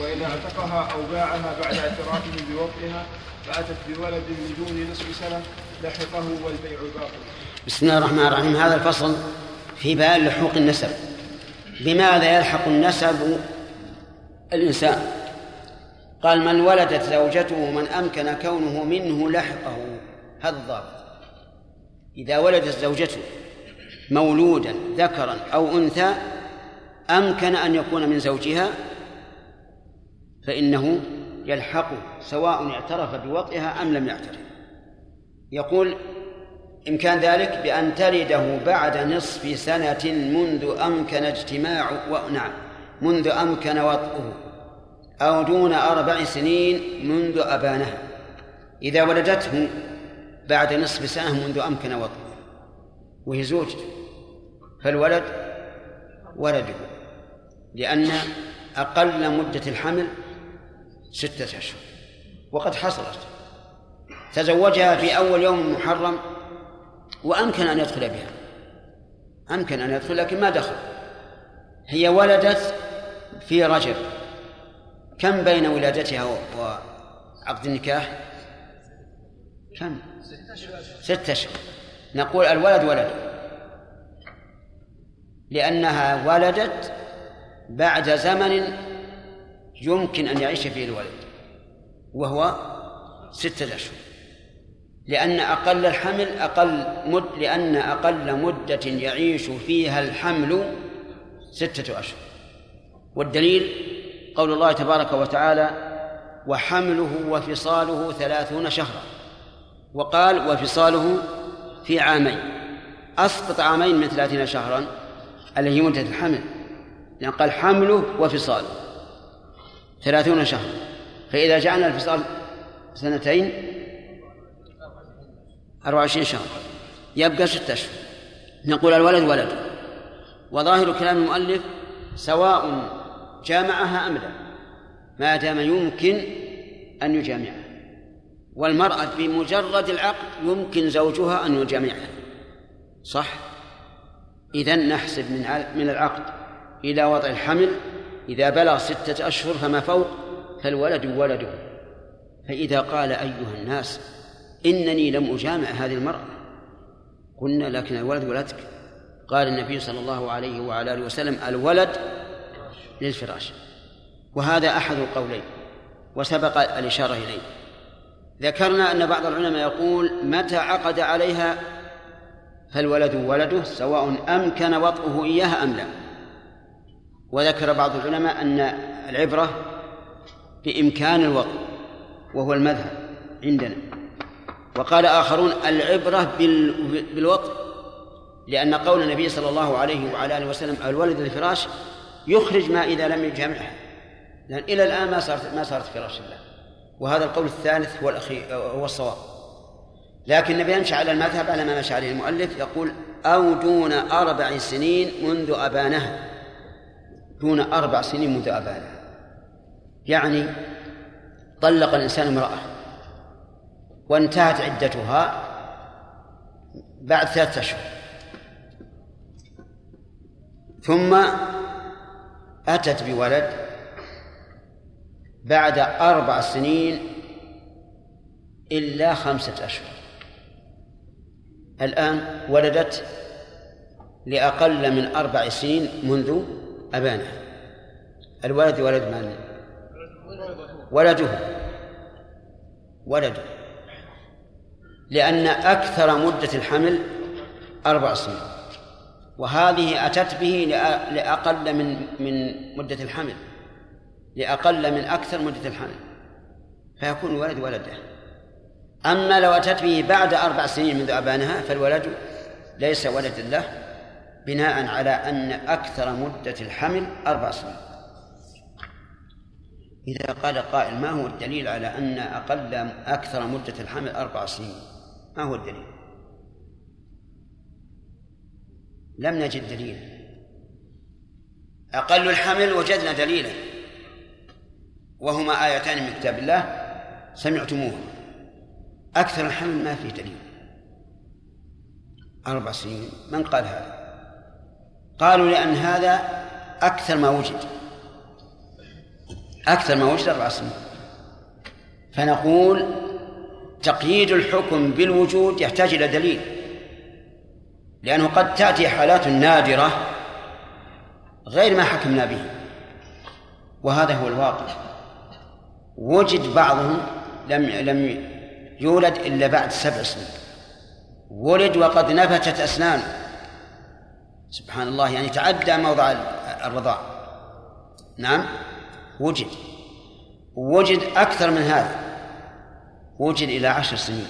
وإن اعتقها أو باعها بعد اعترافه بوطئها فأتت بولد من دون نصف سنة لحقه والبيع باطل. بسم الله الرحمن الرحيم. هذا الفصل في بيان لحوق النسب. بماذا يلحق النسب الإنسان؟ قال من ولدت زوجته من أمكن كونه منه لحقه. هذا الضابط. إذا ولدت زوجته مولودا ذكرا أو أنثى أمكن أن يكون من زوجها فإنه يلحقه سواء اعترف بوطئها أم لم يعترف. يقول إمكان ذلك بأن تلده بعد نصف سنة منذ أمكن اجتماع نعم منذ أمكن وطئه أو دون أربع سنين منذ أبانها. إذا ولدته بعد نصف سنة منذ أمكن وطئه وهي زوجته فالولد ولده لأن أقل مدة الحمل ستة أشهر وقد حصلت. تزوجها في أول يوم محرم وأمكن أن يدخل بها. أمكن أن يدخل لكن ما دخل. هي ولدت في رجب. كم بين ولادتها وعقد النكاح؟ كم؟ ستة أشهر. نقول الولد ولد. لأنها ولدت بعد زمن يمكن أن يعيش فيه الولد وهو ستة أشهر. لأن أقل الحمل أقل مد لأن أقل مدة يعيش فيها الحمل ستة أشهر. والدليل قول الله تبارك وتعالى وحمله وفصاله ثلاثون شهرا. وقال وفصاله في عامين. أسقط عامين من ثلاثين شهرا اللي هي مدة الحمل. لأن قال حمله وفصاله ثلاثون شهرا. فإذا جعلنا الفصال سنتين أربعة وعشرين شهرا يبقى ستة أشهر. نقول الولد ولد. وظاهر كلام المؤلف سواء جامعها أم لا. ما دام يمكن أن يجامعها. والمرأة بمجرد العقد يمكن زوجها أن يجامعها. صح؟ إذا نحسب من من العقد إلى وضع الحمل. إذا بلغ ستة أشهر فما فوق؟ فالولد ولده. فإذا قال أيها الناس إنني لم أجامع هذه المرأة. قلنا لكن الولد ولدك. قال النبي صلى الله عليه وعلى آله وسلم الولد للفراش. وهذا أحد القولين. وسبق الإشارة إليه. ذكرنا أن بعض العلماء يقول متى عقد عليها؟ فالولد ولده سواء أمكن وطئه إياها أم لا. وذكر بعض العلماء أن العبرة بإمكان الوطء وهو المذهب عندنا. وقال آخرون العبرة بالوطء لأن قول النبي صلى الله عليه وعلى آله وسلم الولد الفراش يخرج ما إذا لم يجامعها لأن إلى الآن ما صارت ما صارت فراش الله وهذا القول الثالث هو الأخير هو الصواب. لكن النبي يمشي على المذهب على ما مشى عليه المؤلف يقول أو دون أربع سنين منذ أبانها دون أربع سنين منذ أبانها يعني طلق الإنسان امرأة. وانتهت عدتها بعد ثلاثة أشهر. ثم أتت بولد بعد أربع سنين إلا خمسة أشهر. الآن ولدت لأقل من أربع سنين منذ أبانها الولد ولد من؟ ولده. ولده. لأن أكثر مدة الحمل أربع سنين. وهذه أتت به لأقل من من مدة الحمل. لأقل من أكثر مدة الحمل. فيكون الولد ولده. أما لو أتت به بعد أربع سنين منذ أبانها فالولد ليس ولدا له بناء على أن أكثر مدة الحمل أربع سنين. إذا قال قائل ما هو الدليل على أن أقل أكثر مدة الحمل أربع سنين؟ ما هو الدليل؟ لم نجد دليلا. أقل الحمل وجدنا دليلا. وهما آيتان من كتاب الله سمعتموه. أكثر الحمل ما فيه دليل. أربع سنين. من قال هذا؟ قالوا لأن هذا أكثر ما وجد. أكثر ما وجد أربع سنين. فنقول تقييد الحكم بالوجود يحتاج إلى دليل لأنه قد تأتي حالات نادرة غير ما حكمنا به وهذا هو الواقع. وجد بعضهم لم لم يولد إلا بعد سبع سنين. ولد وقد نبتت أسنانه. سبحان الله يعني تعدى موضع الرضاع. نعم وجد. وجد أكثر من هذا. وجد إلى عشر سنين.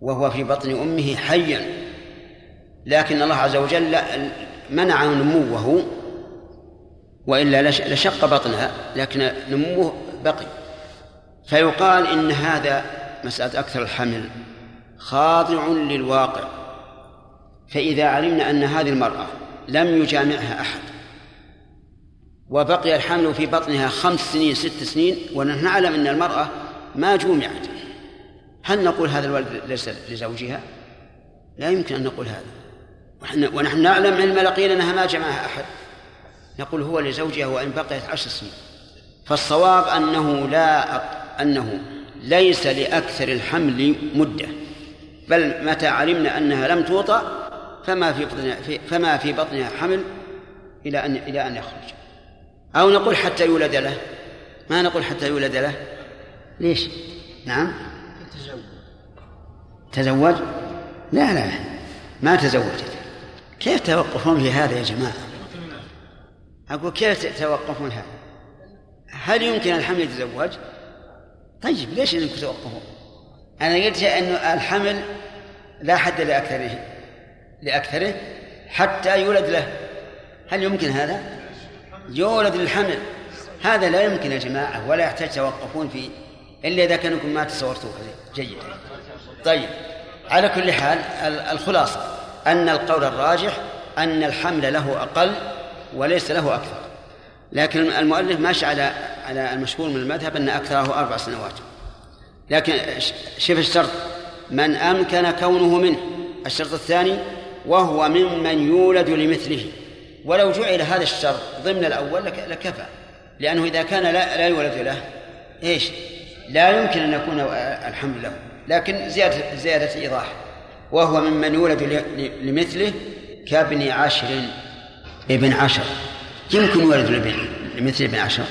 وهو في بطن أمه حيا. لكن الله عز وجل منع نموه وإلا لشق بطنها لكن نموه بقي. فيقال إن هذا مسألة أكثر الحمل خاضع للواقع. فإذا علمنا أن هذه المرأة لم يجامعها أحد وبقي الحمل في بطنها خمس سنين ست سنين ونحن نعلم أن المرأة ما جومعت. هل نقول هذا الولد ليس لزوجها؟ لا يمكن أن نقول هذا. ونحن نعلم علم اليقين أنها ما جمعها أحد. نقول هو لزوجها وإن بقيت عشر سنين. فالصواب أنه لا أنه ليس لأكثر الحمل مدة. بل متى علمنا أنها لم توطأ فما في بطنها فما في بطنها حمل إلى أن إلى أن يخرج. أو نقول حتى يولد له. ما نقول حتى يولد له؟ ليش؟ نعم. تزوج؟ لا لا. ما تزوجت. كيف توقفون في هذا يا جماعة؟ أقول كيف توقفون هذا؟ هل يمكن الحمل يتزوج؟ طيب ليش إنكم توقفون؟ أنا قلت إنه الحمل لا حد لأكثره لأكثره حتى يولد له. هل يمكن هذا؟ يولد للحمل. هذا لا يمكن يا جماعة ولا يحتاج توقفون فيه إلا إذا كانكم ما تصورتوه جيدا طيب على كل حال الخلاصة أن القول الراجح أن الحمل له أقل وليس له أكثر. لكن المؤلف ماشي على على المشهور من المذهب أن أكثره أربع سنوات. لكن شوف الشرط. من أمكن كونه منه. الشرط الثاني وهو ممن يولد لمثله. ولو جعل هذا الشرط ضمن الأول لكفى. لأنه إذا كان لا لا يولد له إيش؟ لا يمكن أن يكون الحمل له لكن زيادة زيادة إيضاح. وهو ممن يولد لمثله كابن عشر ابن عشر. يمكن يولد لمثل ابن عشر.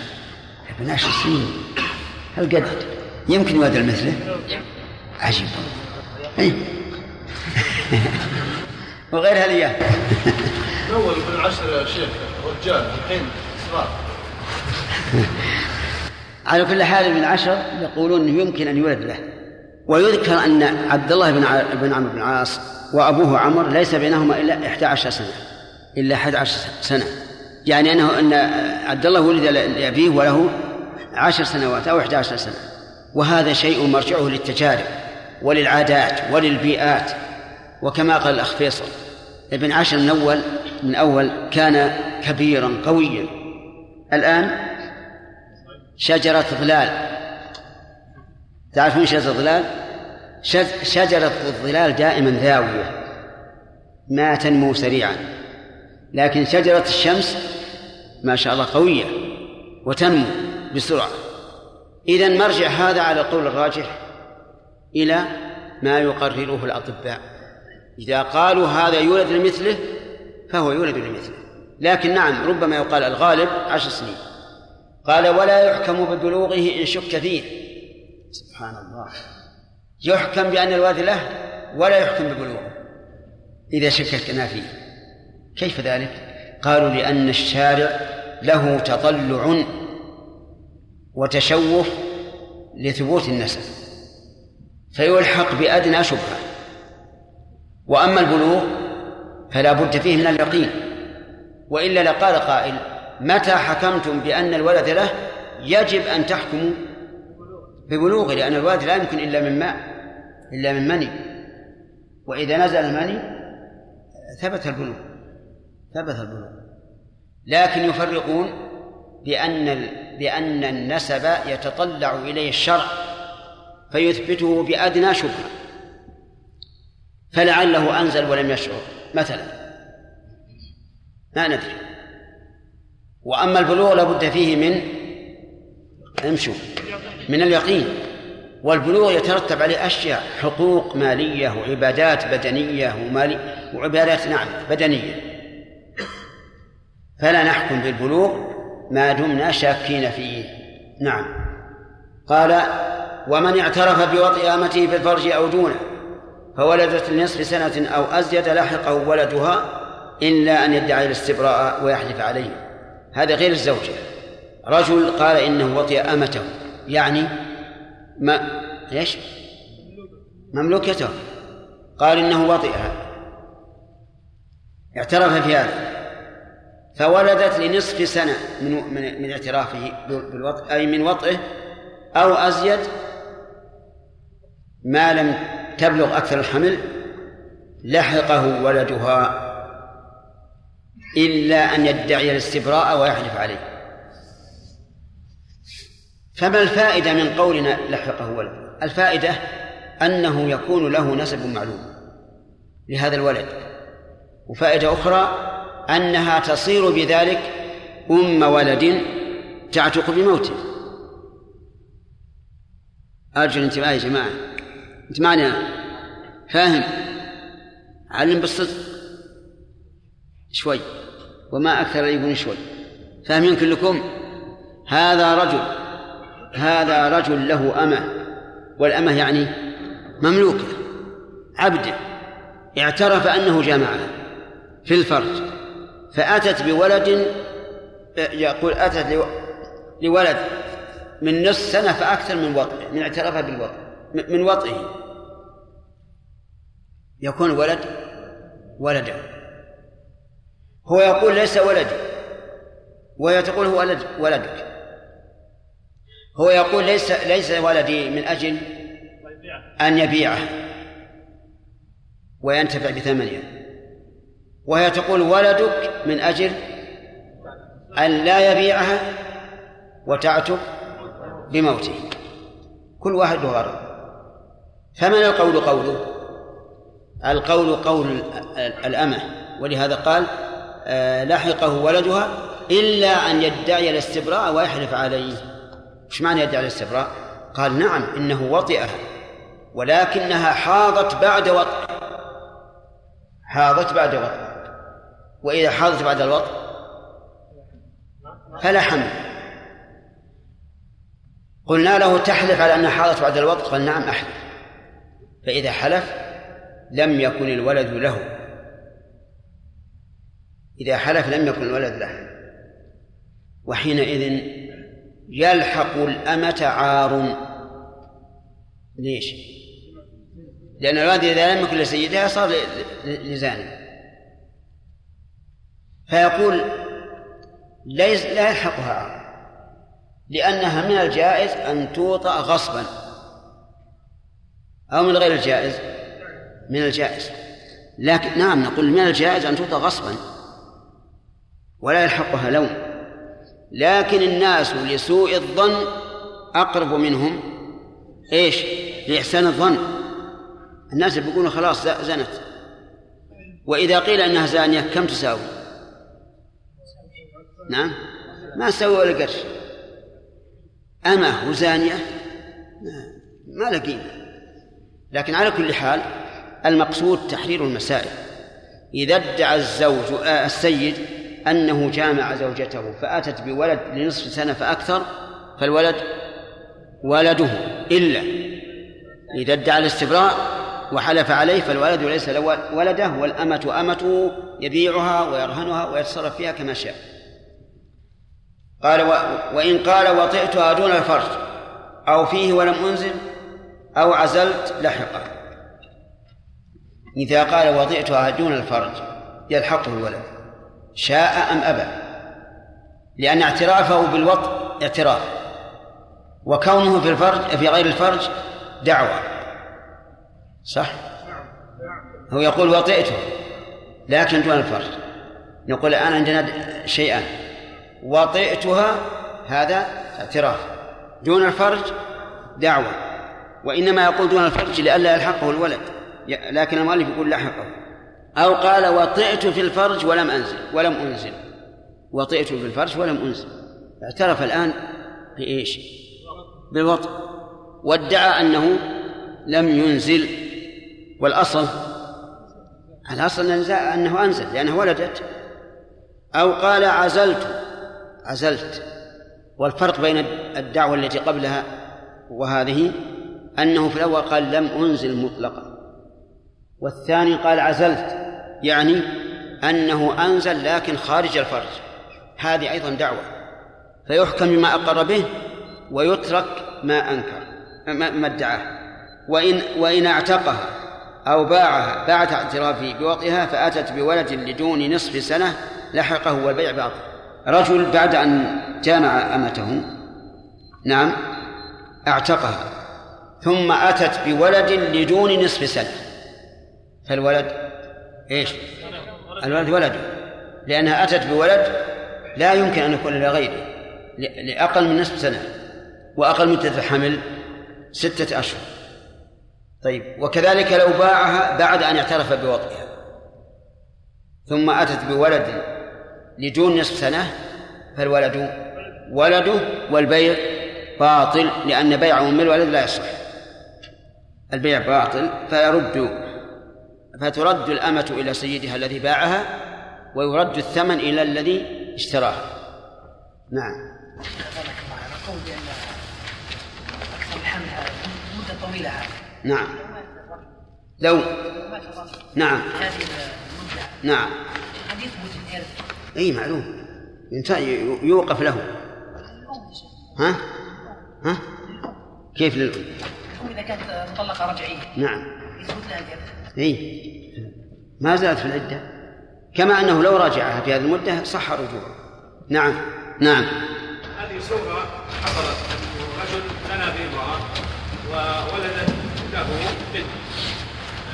ابن عشر سنين. هل قد يمكن يولد لمثله؟ عجيب. إيه؟ وغير هذه اول ابن عشر يا شيخ رجال الحين صغار. على كل حال ابن عشر يقولون إنه يمكن أن يولد له ويذكر أن عبد الله بن بن عمرو بن العاص وأبوه عمر ليس بينهما إلا 11 سنة. إلا 11 سنة. يعني أنه أن عبد الله ولد لأبيه وله عشر سنوات إحدى عشر سنة. وهذا شيء مرجعه للتجارب وللعادات وللبيئات. وكما قال الأخ فيصل ابن عشر من أول من أول كان كبيرا قويا. الآن شجرة ظلال. تعرفون شجرة الظلال شجرة الظلال دائما ذاوية ما تنمو سريعا. لكن شجرة الشمس ما شاء الله قوية وتنمو بسرعة. إذا مرجع هذا على القول الراجح إلى ما يقرره الأطباء. إذا قالوا هذا يولد لمثله فهو يولد لمثله. لكن نعم ربما يقال الغالب عشر سنين. قال ولا يحكم ببلوغه إن شك فيه. سبحان الله. يحكم بأن الوالد له ولا يحكم ببلوغه. إذا شككنا فيه. كيف ذلك؟ قالوا لأن الشارع له تطلع وتشوف لثبوت النسب. فيلحق بأدنى شبهة. وأما البلوغ فلا بد فيه من اليقين. وإلا لقال قائل متى حكمتم بأن الولد له يجب أن تحكموا ببلوغه؟ لأن الولد لا يمكن إلا من ماء إلا من مني. وإذا نزل المني ثبت البلوغ ثبت البلوغ. لكن يفرقون بأن بأن النسب يتطلع إليه الشرع فيثبته بأدنى شبهة. فلعله أنزل ولم يشعر مثلا. ما ندري. وأما البلوغ لابد فيه من امشوا من اليقين. والبلوغ يترتب عليه أشياء حقوق مالية وعبادات بدنية ومالي وعبادات نعم بدنية. فلا نحكم بالبلوغ ما دمنا شاكين فيه. نعم. قال ومن اعترف بوطئ أمته في الفرج أو دونه فولدت لنصف سنة أو أزيد لحقه ولدها إلا أن يدعي الاستبراء ويحلف عليه. هذا غير الزوجة رجل قال إنه وطئ أمته يعني ما إيش؟ مملوكته. قال إنه وطئها. اعترف في هذا. فولدت لنصف سنة من من, من اعترافه بالوطء أي من وطئه أو أزيد ما لم تبلغ أكثر الحمل لحقه ولدها إلا أن يدعي الاستبراء ويحلف عليه. فما الفائدة من قولنا لحقه ولد الفائدة أنه يكون له نسب معلوم لهذا الولد. وفائدة أخرى أنها تصير بذلك أم ولد تعتق بموته. أرجو الانتباه يا جماعة. أنت معنا؟ فاهم؟ علم بالصدق. شوي. وما أكثر يقول شوي. فاهمين كلكم هذا رجل هذا رجل له أمة والأمة يعني مملوكة عبد اعترف أنه جامعها في الفرج فأتت بولد يقول أتت لولد من نصف سنة فأكثر من وطئه من اعترافها بالوطء من وطئه. يكون ولد ولده. هو يقول ليس ولدي. وهي تقول هو ولد ولدك. هو يقول ليس ليس ولدي من أجل أن يبيعه. وينتفع بثمنها وهي تقول ولدك من أجل أن لا يبيعها وتعتق بموته. كل واحد له غرض فمن القول قوله؟ القول قول الأمة. ولهذا قال لحقه ولدها إلا أن يدعي الاستبراء ويحلف عليه. إيش معنى يدعي الاستبراء؟ قال نعم إنه وطئها ولكنها حاضت بعد وطئ. حاضت بعد وطئ. وإذا حاضت بعد الوطئ فلا حمل. قلنا له تحلف على أنها حاضت بعد الوطئ؟ قال نعم أحلف. فإذا حلف لم يكن الولد له. إذا حلف لم يكن الولد له. وحينئذ يلحق الأمة عار. ليش؟ لأن الولد إذا لم يكن لسيدها صار لزاني فيقول ليس لا يلحقها عار. لأنها من الجائز أن توطأ غصبا. أو من غير الجائز؟ من الجائز. لكن نعم نقول من الجائز أن توطأ غصبا. ولا يلحقها لوم. لكن الناس لسوء الظن أقرب منهم. إيش؟ لإحسان الظن. الناس بيقولون خلاص زنت. وإذا قيل أنها زانية كم تساوي؟ نعم. ما تساوي ولا قرش. أما وزانية ما لا قيمة. لكن على كل حال المقصود تحرير المسائل. إذا ادعى الزوج آه السيد أنه جامع زوجته فأتت بولد لنصف سنة فأكثر فالولد ولده إلا. إذا ادعى الاستبراء وحلف عليه فالولد ليس له ولده والأمة أمته يبيعها ويرهنها ويتصرف فيها كما شاء. قال. وإن قال وطئتها دون الفرج أو فيه ولم أنزل أو عزلت لحقه إذا قال وطئتها دون الفرج يلحقه الولد. شاء أم أبى. لأن اعترافه بالوطء اعتراف. وكونه في الفرج في غير الفرج دعوة. صح؟ هو يقول وطئته لكن دون الفرج. نقول الآن عندنا شيئان وطئتها هذا اعتراف. دون الفرج دعوة. وإنما يقول دون الفرج لئلا يلحقه الولد. لكن المؤلف يقول لحقه أو قال وطئت في الفرج ولم أنزل ولم أنزل. وطئت في الفرج ولم أنزل. اعترف الآن بإيش؟ بالوطء. وادعى أنه لم ينزل. والأصل الأصل أنه أنزل لأنه ولدت. أو قال عزلت عزلت. والفرق بين الدعوة التي قبلها وهذه أنه في الأول قال لم أنزل مطلقا. والثاني قال عزلت. يعني أنه أنزل لكن خارج الفرج. هذه أيضا دعوة. فيحكم بما أقر به ويترك ما أنكر ما ادعاه. وإن وإن اعتقها أو باعها بعد اعترافه بوطئها فأتت بولد لدون نصف سنة لحقه والبيع باطل. رجل بعد أن جامع أمته نعم اعتقها ثم أتت بولد لدون نصف سنة. فالولد إيش؟ الولد ولده لأنها أتت بولد لا يمكن أن يكون لغيره لأقل من نصف سنة وأقل مدة الحمل ستة أشهر. طيب وكذلك لو باعها بعد أن اعترف بوضعها. ثم أتت بولد لدون نصف سنة فالولد ولده والبيع باطل لأن بيع أم الولد لا يصح. البيع باطل فيرد فترد الأمة إلى سيدها الذي باعها ويرد الثمن إلى الذي اشتراها. نعم. قول بأن أكثر الحمل هذا مدة طويلة هذه نعم. لو. نعم. هذه المدة نعم. قد يثبت الإرث أي معلوم يوقف له. ها؟ ها؟ كيف للأم؟ إذا كانت مطلقة رجعية. نعم. يثبت لها الإرث اي ما زالت في العدة. كما أنه لو راجعها في هذه المدة صح رجوعه نعم. نعم. هذه صورة حصلت رجل لنا في إمرأة وولدت له بنت.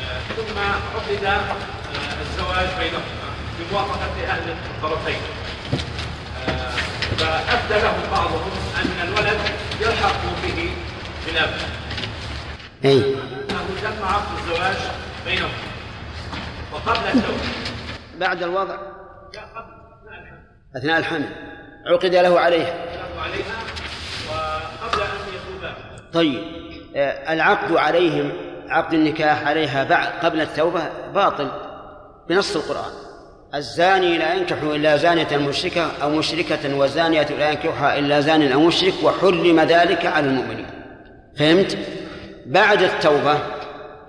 آه، ثم عقد آه، الزواج بينهما بموافقة أهل الطرفين. آه، فأبدى لهم بعضهم أن الولد يلحق به بالأب أي أنه تم عقد الزواج بينهم. وقبل الزواج بعد الوضع. لا قبل. أثناء الحمل. عقد له عليها. له عليها وقبل أن يتوبا طيب. آه، العقد عليهم عقد النكاح عليها بعد قبل التوبة باطل بنص القرآن. الزاني لا ينكح إلا زانية مشركة أو مشركة وزانية لا ينكحها إلا زان أو مشرك وحرم ذلك على المؤمنين. فهمت؟ بعد التوبة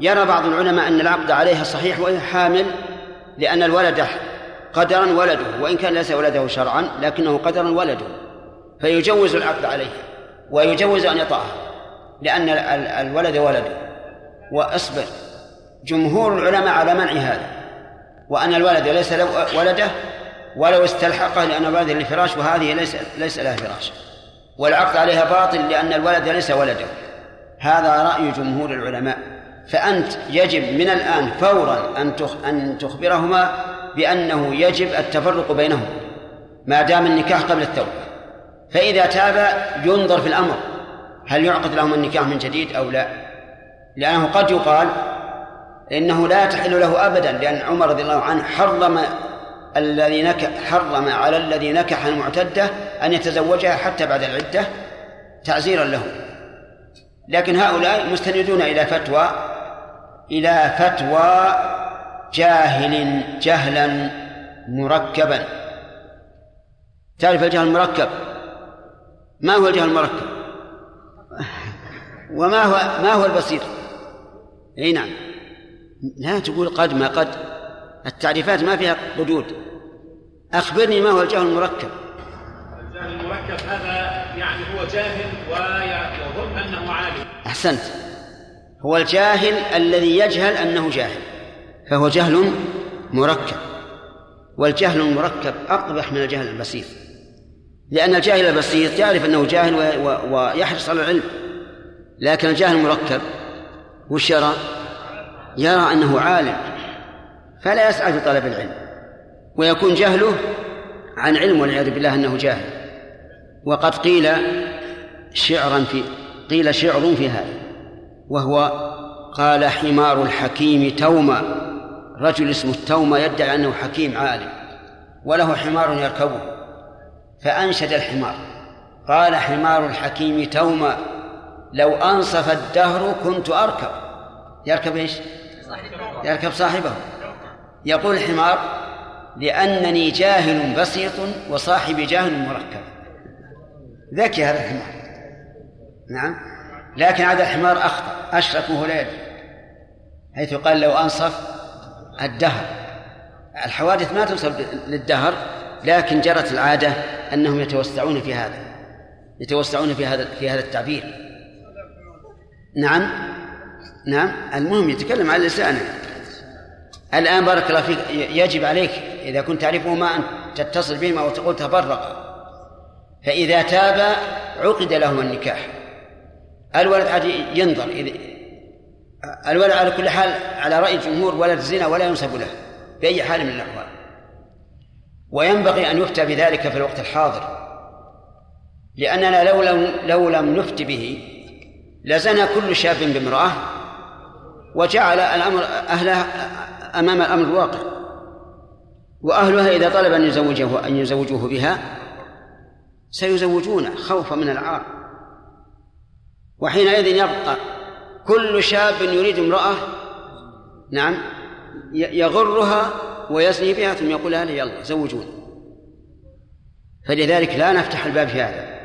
يرى بعض العلماء أن العقد عليها صحيح وهي حامل لأن الولد قدرا ولده وإن كان ليس ولده شرعا لكنه قدرا ولده. فيجوز العقد عليه ويجوز أن يطأها لأن الولد ولده. وأصبر جمهور العلماء على منع هذا وأن الولد ليس ولده ولو استلحقه لأن الولد لفراش وهذه ليس ليس لها فراش. والعقد عليها باطل لأن الولد ليس ولده. هذا رأي جمهور العلماء. فأنت يجب من الآن فورا أن أن تخبرهما بأنه يجب التفرق بينهما ما دام النكاح قبل التوبة. فإذا تاب ينظر في الأمر هل يعقد لهما النكاح من جديد أو لا؟ لأنه قد يقال إنه لا تحل له أبدا لأن عمر رضي الله عنه حرم الذي نكح حرم على الذي نكح المعتدة أن يتزوجها حتى بعد العدة تعزيرا له لكن هؤلاء مستندون إلى فتوى إلى فتوى جاهل جهلا مركبا. تعرف الجهل المركب؟ ما هو الجهل المركب؟ وما هو ما هو البسيط؟ إي نعم. لا تقول قد ما قد. التعريفات ما فيها ردود. أخبرني ما هو الجهل المركب. الجهل المركب هذا يعني هو جاهل ويظن أنه عالم. أحسنت. هو الجاهل الذي يجهل أنه جاهل فهو جهل مركب والجهل المركب أقبح من الجهل البسيط لأن الجاهل البسيط يعرف أنه جاهل ويحرص على العلم لكن الجاهل المركب وش يرى؟ يرى أنه عالم فلا يسعى في طلب العلم ويكون جهله عن علم والعياذ بالله أنه جاهل وقد قيل شعرا في قيل شعر في هذا وهو قال حمار الحكيم توما. رجل اسمه التومة يدعي أنه حكيم عالم وله حمار يركبه. فأنشد الحمار قال حمار الحكيم توما لو أنصف الدهر كنت أركب. يركب إيش؟ يركب صاحبه. يقول الحمار لأنني جاهل بسيط وصاحبي جاهل مركب. ذكي هذا الحمار. نعم. لكن هذا الحمار أخطأ أشرك وهو لا يدري حيث قال لو أنصف الدهر. الحوادث ما تنصب للدهر لكن جرت العادة أنهم يتوسعون في هذا يتوسعون في هذا في هذا التعبير. نعم نعم. المهم يتكلم عن لسانه. الآن بارك الله فيك يجب عليك إذا كنت تعرفه ما أن تتصل بهما وتقول تفرق. فإذا تاب عقد لهما النكاح. الولد عاد ينظر الولد على كل حال على رأي الجمهور ولد زنا ولا ينسب له بأي حال من الأحوال. وينبغي أن يفتى بذلك في الوقت الحاضر لأننا لو لم لو لم نفت به لزنى كل شاب بامرأة وجعل الأمر أهلها أمام الأمر الواقع. وأهلها إذا طلب أن يزوجه أن يزوجوه بها سيزوجونه خوفا من العار. وحينئذ يبقى كل شاب يريد امرأة نعم يغرها ويزني بها ثم يقول لها يلا زوجوني. فلذلك لا نفتح الباب في هذا.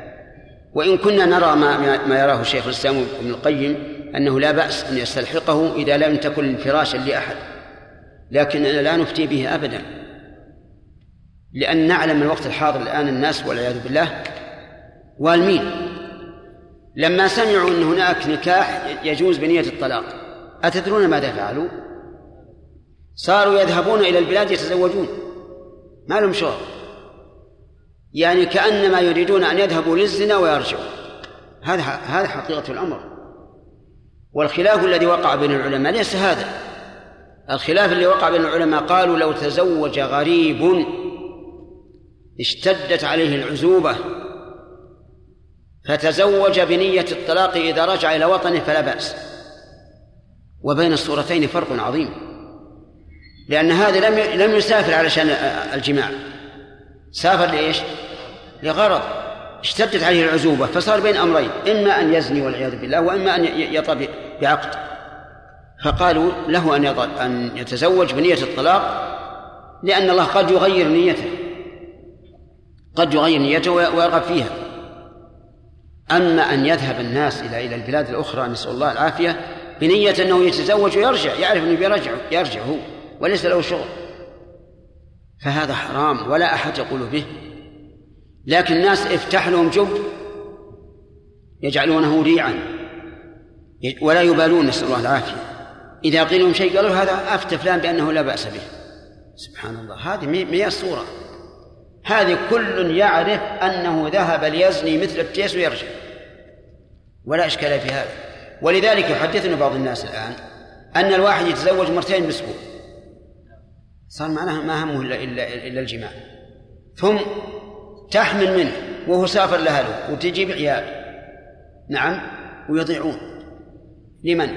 وإن كنا نرى ما, ما يراه الشيخ الإسلام ابن القيم أنه لا بأس أن يستلحقه إذا لم تكن فراشا لأحد. لكننا لا نفتي به أبدا. لأن نعلم الوقت الحاضر الآن الناس والعياذ بالله والمين. لما سمعوا أن هناك نكاح يجوز بنية الطلاق أتدرون ماذا فعلوا؟ صاروا يذهبون إلى البلاد يتزوجون. ما لهم شغل. يعني كأنما يريدون أن يذهبوا للزنا ويرجعوا. هذا هذا حقيقة الأمر. والخلاف الذي وقع بين العلماء ليس هذا. الخلاف الذي وقع بين العلماء قالوا لو تزوج غريب اشتدت عليه العزوبة فتزوج بنية الطلاق إذا رجع إلى وطنه فلا بأس. وبين الصورتين فرق عظيم. لأن هذا لم لم يسافر علشان الجماع. سافر لإيش؟ لغرض. اشتدت عليه العزوبة فصار بين أمرين. إما أن يزني والعياذ بالله وإما أن يطأ بعقد. فقالوا له أن أن يتزوج بنية الطلاق لأن الله قد يغير نيته. قد يغير نيته ويرغب فيها. أما أن يذهب الناس إلى إلى البلاد الأخرى نسأل الله العافية بنية أنه يتزوج ويرجع يعرف أنه يرجع يرجع هو وليس له شغل. فهذا حرام ولا أحد يقول به. لكن الناس افتح لهم جب يجعلونه ريعا. ولا يبالون نسأل الله العافية. إذا قيل لهم شيء قالوا هذا أفتى فلان بأنه لا بأس به. سبحان الله هذه مي الصورة هذه كل يعرف أنه ذهب ليزني مثل التيس ويرجع. ولا إشكال في هذا. ولذلك يحدثنا بعض الناس الآن أن الواحد يتزوج مرتين بالأسبوع صار معناها ما همه إلا, إلا, إلا الجماع. ثم تحمل منه وهو سافر لأهله وتجيب عيال. نعم ويضيعون. لمن؟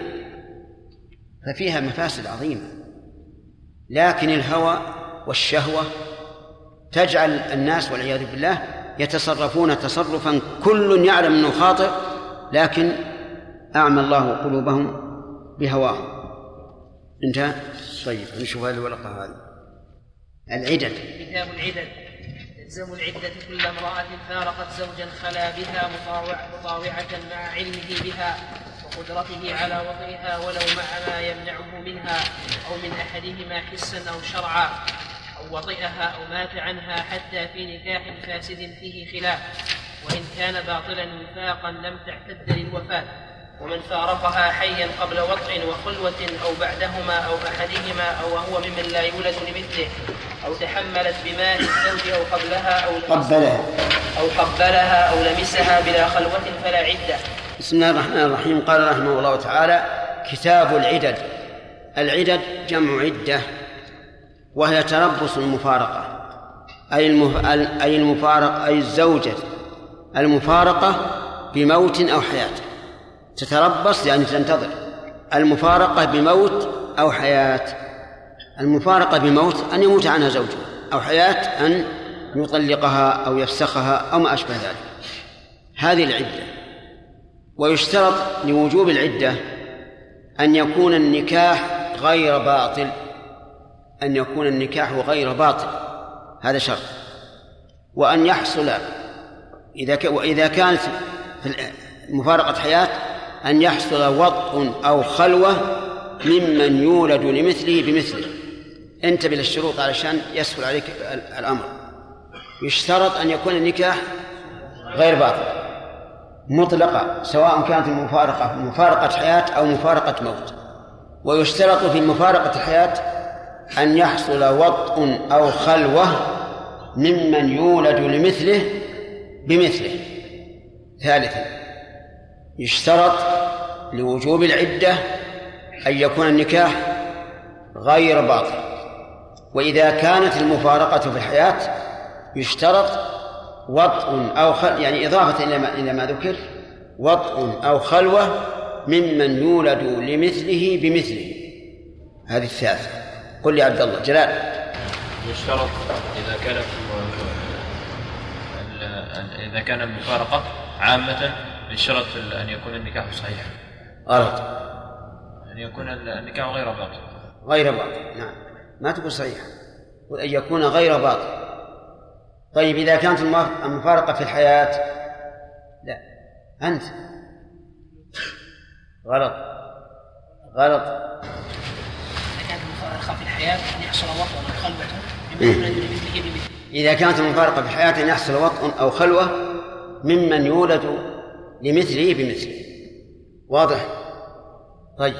ففيها مفاسد عظيمة. لكن الهوى والشهوة تجعل الناس والعياذ بالله يتصرفون تصرفا كل يعلم إنه خاطئ لكن أعمى الله قلوبهم بهواهم. انتهى؟ طيب نشوف هذه الورقة هذه. العدد. كتاب العدد. يلزم العدة كل امرأة فارقت زوجا خلا بها مطاوعة مع علمه بها وقدرته على وطئها ولو مع ما يمنعه منها أو من أحدهما حسا أو شرعا أو وطئها أو مات عنها حتى في نكاح فاسد فيه خلاف. وإن كان باطلا وفاقا لم تعتد للوفاة ومن فارقها حيا قبل وطء وخلوة أو بعدهما أو أحدهما أو وهو ممن لا يولد لمثله أو تحملت بماء الزوج أو قبلها أو قبلها. أو قبلها أو لمسها بلا خلوة فلا عدة. بسم الله الرحمن الرحيم. قال رحمه الله تعالى كتاب العدد. العدد جمع عدة وهي تربص المفارقة أي. أي المفارقة أي الزوجة المفارقة بموت أو حياة. تتربص يعني تنتظر المفارقة بموت أو حياة. المفارقة بموت أن يموت عنها زوجها أو حياة أن يطلقها أو يفسخها أو ما أشبه ذلك. هذه العدة. ويشترط لوجوب العدة أن يكون النكاح غير باطل. أن يكون النكاح غير باطل. هذا شرط. وأن يحصل إذا ك... وإذا كانت في مفارقة حياة أن يحصل وطء أو خلوة ممن يولد لمثله بمثله. انتبه للشروط علشان يسهل عليك الأمر. يشترط أن يكون النكاح غير باطل مطلقة سواء كانت المفارقة مفارقة حياة أو مفارقة موت. ويشترط في مفارقة الحياة أن يحصل وطء أو خلوة ممن يولد لمثله بمثله. ثالثا يشترط لوجوب العدة أن يكون النكاح غير باطل. وإذا كانت المفارقة في الحياة يشترط وطء أو خل يعني إضافة إلى ما إلى ما ذكر وطء أو خلوة ممن يولد لمثله بمثله. هذه الثالثة. قل يا عبد الله جلال. يشترط إذا كان إذا كان المفارقة عامة يشترط أن يكون النكاح صحيحا. غلط أن يكون النكاح غير باطل. غير باطل نعم. ما تقول صحيح قل أن يكون غير باطل. طيب إذا كانت المفارقة في الحياة لا. أنت. غلط. غلط. إذا كانت المفارقة في الحياة أن يحصل وطأ أو خلوة. بمثله بمثله إذا كانت المفارقة في أن يحصل وطء أو خلوة ممن يولد لمثله بمثله. واضح؟ طيب.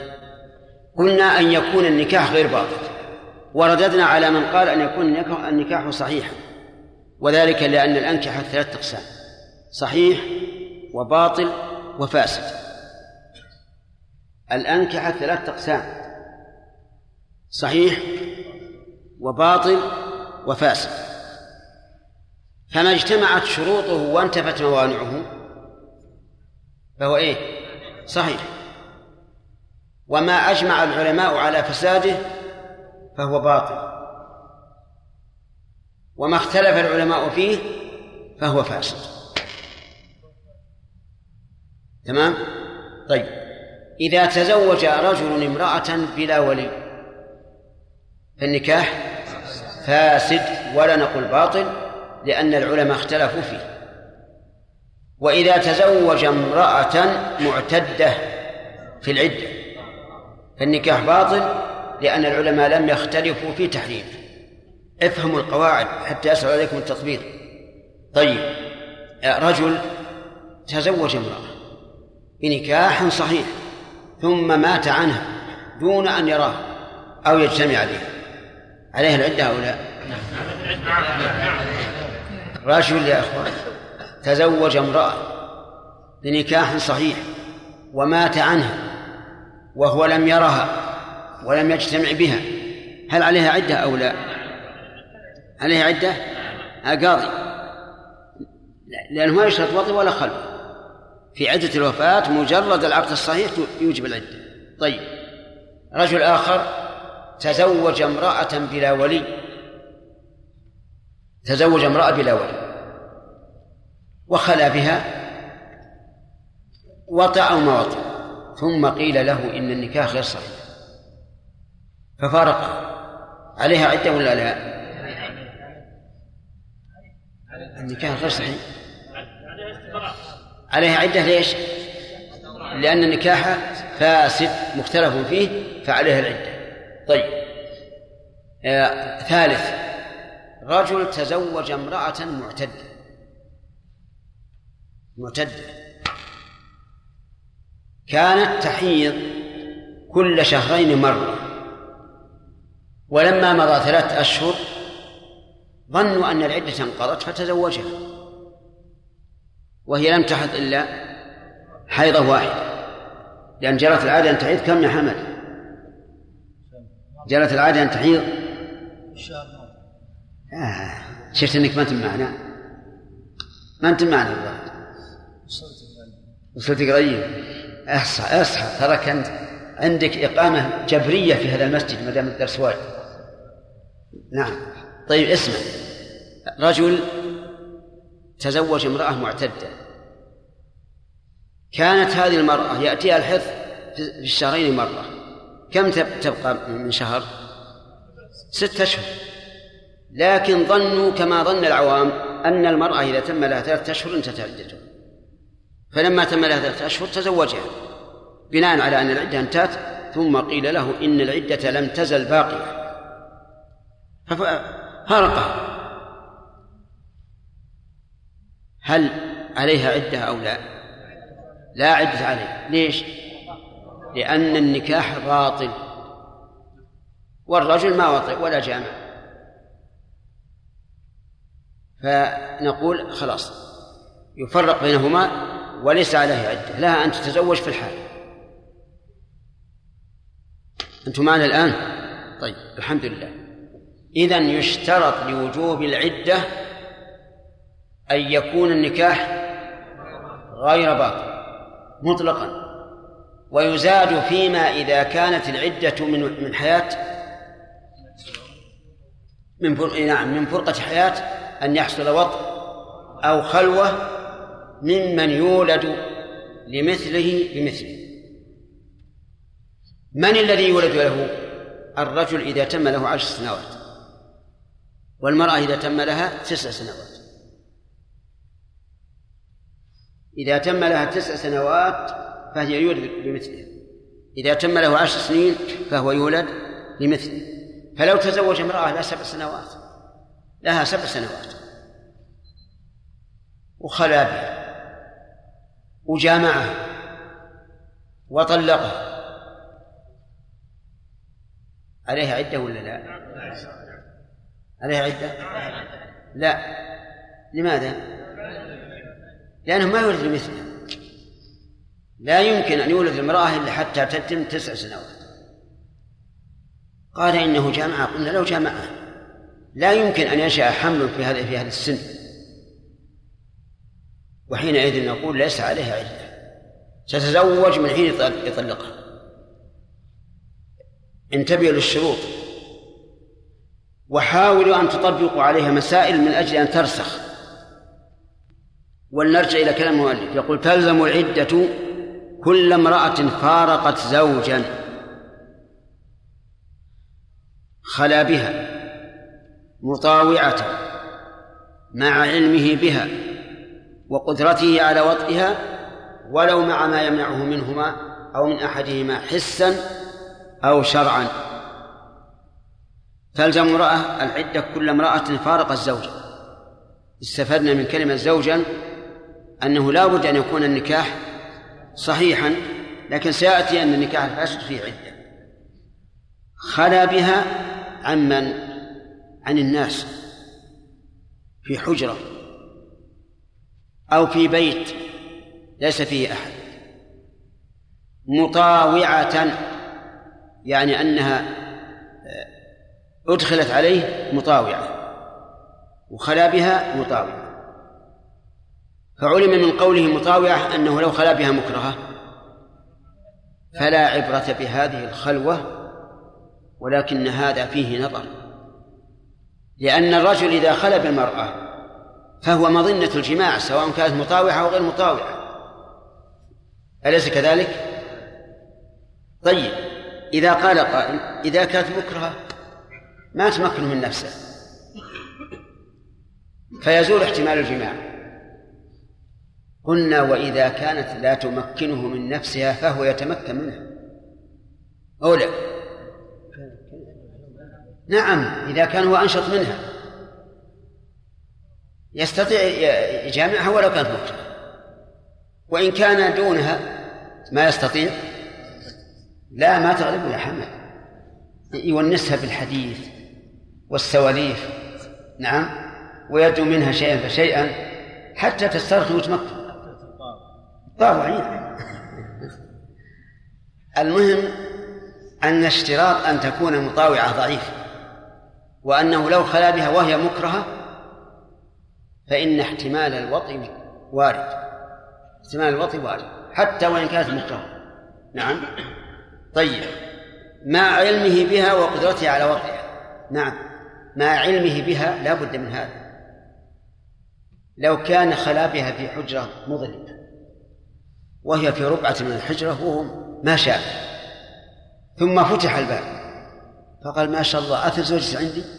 قلنا أن يكون النكاح غير باطل. ورددنا على من قال أن يكون النكاح صحيحا. وذلك لأن الأنكحة ثلاثة أقسام. صحيح وباطل وفاسد. الأنكحة ثلاثة أقسام. صحيح وباطل وفاسد. فما اجتمعت شروطه وانتفت موانعه فهو إيه؟ صحيح. وما أجمع العلماء على فساده فهو باطل. وما اختلف العلماء فيه فهو فاسد. تمام؟ طيب. إذا تزوج رجل امرأة بلا ولي فالنكاح فاسد ولا نقول باطل؟ لأن العلماء اختلفوا فيه. وإذا تزوج امرأة معتدة في العدة فالنكاح باطل لأن العلماء لم يختلفوا في تحريمه افهموا القواعد حتى يسهل عليكم التطبيق. طيب رجل تزوج امرأة بنكاح صحيح ثم مات عنها دون أن يراها أو يجتمع بها عليه العدة أو لا؟ رجل يا أخوان. تزوج امرأة بنكاح صحيح ومات عنها وهو لم يرها ولم يجتمع بها. هل عليها عدة أو لا؟ عليها عدة؟ قاضي. لأنه ما يشترط وطي ولا خلو في عدة الوفاة مجرد العقد الصحيح يوجب العدة. طيب. رجل آخر تزوج امرأة بلا ولي. تزوج امرأة بلا ولي وخلا بها وطأ أو ما وطأ. ثم قيل له إن النكاح غير صحيح. ففارق. عليها عدة ولا لا؟ النكاح غير صحيح. عليها عدة ليش؟ لأن النكاح فاسد مختلف فيه فعليها العدة. طيب. آه ثالث. رجل تزوج امرأة معتدة. معتدة. كانت تحيض كل شهرين مرة. ولما مضى ثلاث أشهر ظنوا أن العدة انقضت فتزوجها. وهي لم تحض إلا حيضة واحدة. لأن جرت العادة أن تحيض كم يا حمد؟ جرت العادة أن تحيض آه. شفت إنك ما أنت معنا. ما أنت معنا الظاهر وصلت قريب. أصحى أصحى. تراك أنت عندك إقامة جبرية في هذا المسجد ما دام الدرس واجد نعم. طيب اسمع. رجل تزوج امرأة معتدة. كانت هذه المرأة يأتيها الحث في الشهرين مرة. كم تبقى من شهر؟ ستة أشهر. لكن ظنوا كما ظن العوام أن المرأة إذا تم لها ثلاثة أشهر انتهت عدته فلما تم لها ثلاثة أشهر تزوجها بناء على أن العدة انتهت ثم قيل له إن العدة لم تزل باقية. ففارقها. هل عليها عدة أو لا؟ لا عدة عليه ليش؟ لأن النكاح باطل والرجل ما وطئ ولا جامع. فنقول خلاص يفرق بينهما وليس عليه عدة لها أن تتزوج في الحال. أنتم معنا الآن؟ طيب الحمد لله. إذا يشترط لوجوب العدة أن يكون النكاح غير باطل مطلقا. ويزاد فيما إذا كانت العدة من من حياة من فرق نعم من فرقة حياة أن يحصل وطء أو خلوة ممن يولد لمثله بمثله. من الذي يولد له؟ الرجل إذا تم له عشر سنوات والمرأة إذا تم لها تسع سنوات. إذا تم لها تسع سنوات فهي يولد بمثله. إذا تم له عشر سنين فهو يولد بمثله فلو تزوج امرأة لها سبع سنوات لها سبع سنوات. وخلا بها وجامعها. وطلقها. عليها عدة ولا لا؟ عليها عدة؟ لا. لماذا؟ لأنه ما يولد مثله لا يمكن أن يولد المرأة إلا حتى تتم تسع سنوات. قال إنه جامعة. قلنا لو جامعها لا يمكن أن ينشأ حمل في هذا في هذا السن. وحينئذ نقول ليس عليها عدة. ستزوج من حين يطلقها. انتبهوا للشروط. وحاولوا أن تطبقوا عليها مسائل من أجل أن ترسخ. ولنرجع إلى كلام المؤلف. يقول تلزم العدة كل امرأة فارقت زوجا. خلا بها. مطاوعة مع علمه بها وقدرته على وطئها ولو مع ما يمنعه منهما أو من أحدهما حسا أو شرعا. تلزم امرأة العدة كل امرأة فارق الزوج. استفدنا من كلمة زوجا أنه لا بد أن يكون النكاح صحيحا لكن سيأتي أن النكاح الفاسد فيه عدة. خلا بها عمن عن الناس في حجرة أو في بيت ليس فيه أحد. مطاوعة يعني أنها آه، أدخلت عليه مطاوعة وخلا بها مطاوعة. فعلم من قوله مطاوعة أنه لو خلا بها مكرهة فلا عبرة بهذه الخلوة ولكن هذا فيه نظر. لأن الرجل إذا خلى بالمرأة فهو مظنة الجماع سواء كانت مطاوعة أو غير مطاوعة. أليس كذلك؟ طيب إذا قال قائل إذا كانت مكرهة ما تمكن من نفسه. فيزول احتمال الجماع. قلنا وإذا كانت لا تمكنه من نفسها فهو يتمكن منها أو لا؟ نعم إذا كان هو أنشط منها. يستطيع يجامعها ولو كانت مكره وإن كان دونها ما يستطيع لا ما تغلبه يا حمد يونسها بالحديث والسواليف. نعم ويدعو منها شيئا فشيئا حتى تسترخي وتمكن طبعا المهم أن اشتراط أن تكون مطاوعة ضعيف وأنه لو خلا بها وهي مكرهة فإن احتمال الوطي وارد. احتمال الوطي وارد حتى وإن كانت مكرهة. نعم. طيب. مع علمه بها وقدرته على وطئها. نعم. مع علمه بها لا بد من هذا. لو كان خلا بها في حجرة مظلمة وهي في ربعة من الحجرة وهو ما شاء. ثم فتح الباب فقال ما شاء الله أثر زوجتي عندي؟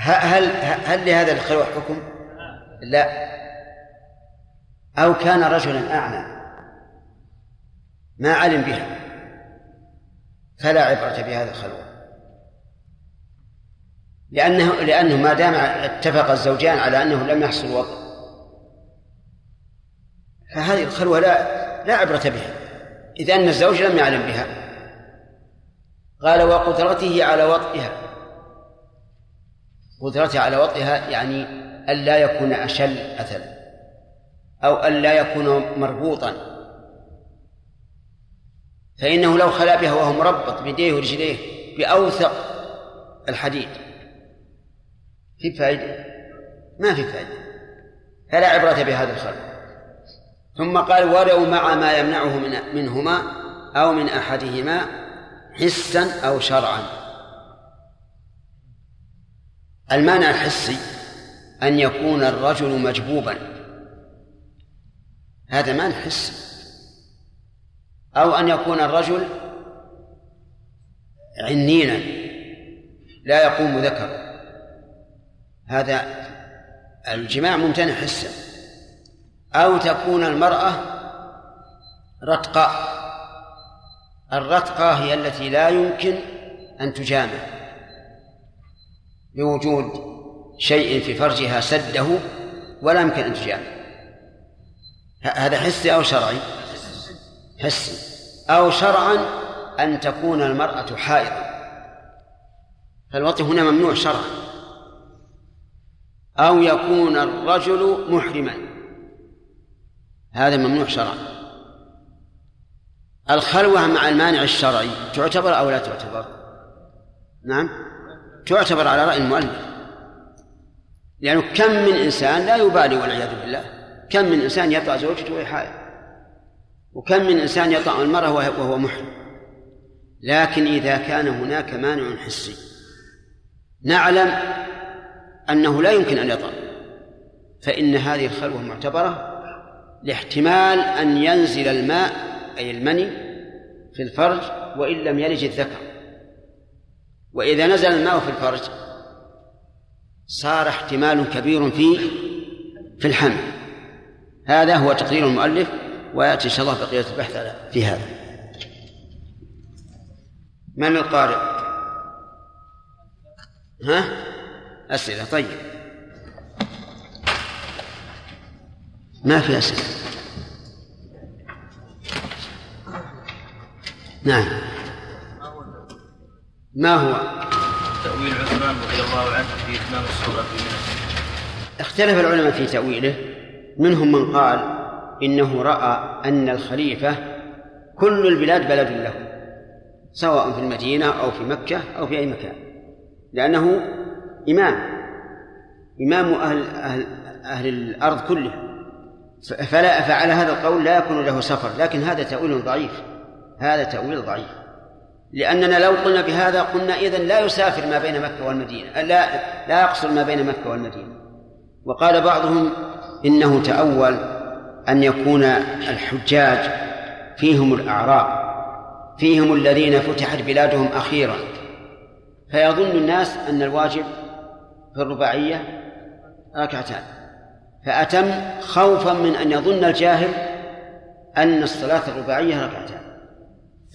هل هل لهذا الخلوة حكم؟ لا. أو كان رجلا أعمى. ما علم بها. فلا عبرة بهذا الخلوة. لأنه لأنه ما دام اتفق الزوجان على أنه لم يحصل وطء فهذه الخلوة لا لا عبرة بها. إذ أن الزوج لم يعلم بها. قال وقدرته على وطئها. قدرته على وطئها يعني ألا يكون أشل أثل أو ألا يكون مربوطا. فإنه لو خلا بها وهو مربط بيديه ورجليه بأوثق الحديد. في فائدة؟ ما في فائدة. فلا عبرة بهذا الخلق. ثم قال ولو مع ما يمنعه من منهما أو من أحدهما حسا أو شرعا. المانع الحسي أن يكون الرجل مجبوبا. هذا مانع حسي. أو أن يكون الرجل عنينا. لا يقوم ذكر هذا الجماع ممتنع حسا. أو تكون المرأة رتقاء. الرتقاء هي التي لا يمكن أن تجامع. لوجود شيء في فرجها سده ولا يمكن أن تجامع هذا حسي أو شرعي؟ حسي. أو شرعا أن تكون المرأة حائضا. فالوطي هنا ممنوع شرعا. أو يكون الرجل محرما. هذا ممنوع شرعا. الخلوة مع المانع الشرعي تعتبر أو لا تعتبر؟ نعم. تعتبر على رأي المؤلف. لأنه كم من إنسان لا يبالي والعياذ بالله. كم من إنسان يطأ زوجته وهي حائض. وكم من إنسان يطأ المرأة وهو محرم. لكن إذا كان هناك مانع حسي نعلم أنه لا يمكن أن يطأ. فإن هذه الخلوة معتبرة لاحتمال أن ينزل الماء أي المني في الفرج وإن لم يلج الذكر. وإذا نزل الماء في الفرج صار احتمال كبير في في الحمل. هذا هو تقرير المؤلف ويأتي إن شاء الله بقية البحث في هذا. من القارئ؟ ها؟ أسئلة طيب. ما في أسئلة؟ نعم. ما هو؟ تأويل عثمان رضي الله عنه في إتمام الصورة في اختلف العلماء في تأويله. منهم من قال إنه رأى أن الخليفة كل البلاد بلد له سواء في المدينة أو في مكة أو في أي مكان لأنه إمام. إمام أهل أهل أهل الأرض كلها. فلا فعلى هذا القول لا يكون له سفر لكن هذا تأويل ضعيف. هذا تأويل ضعيف. لأننا لو قلنا بهذا قلنا إذن لا يسافر ما بين مكة والمدينة لا لا يقصر ما بين مكة والمدينة. وقال بعضهم إنه تأول أن يكون الحجاج فيهم الأعراب فيهم الذين فتحت بلادهم أخيرا. فيظن الناس أن الواجب في الرباعية ركعتان. فأتم خوفا من أن يظن الجاهل أن الصلاة الرباعية ركعتان.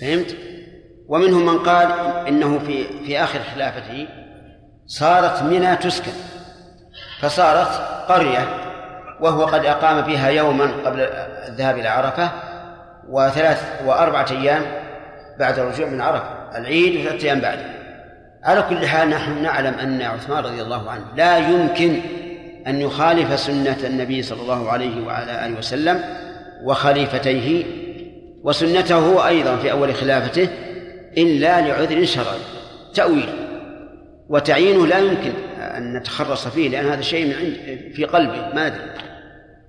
فهمت؟ ومنهم من قال إنه في في آخر خلافته صارت منى تسكن فصارت قرية وهو قد أقام فيها يوما قبل الذهاب إلى عرفة وثلاث وأربعة أيام بعد الرجوع من عرفة العيد وثلاثة أيام بعده على كل حال نحن نعلم أن عثمان رضي الله عنه لا يمكن أن يخالف سنة النبي صلى الله عليه وعلى آله وسلم وخليفتيه وسنته أيضا في أول خلافته إلا لعذر شرعي تأويل. وتعيينه لا يمكن أن نتخرص فيه لأن هذا شيء من عند في قلبه ما أدري.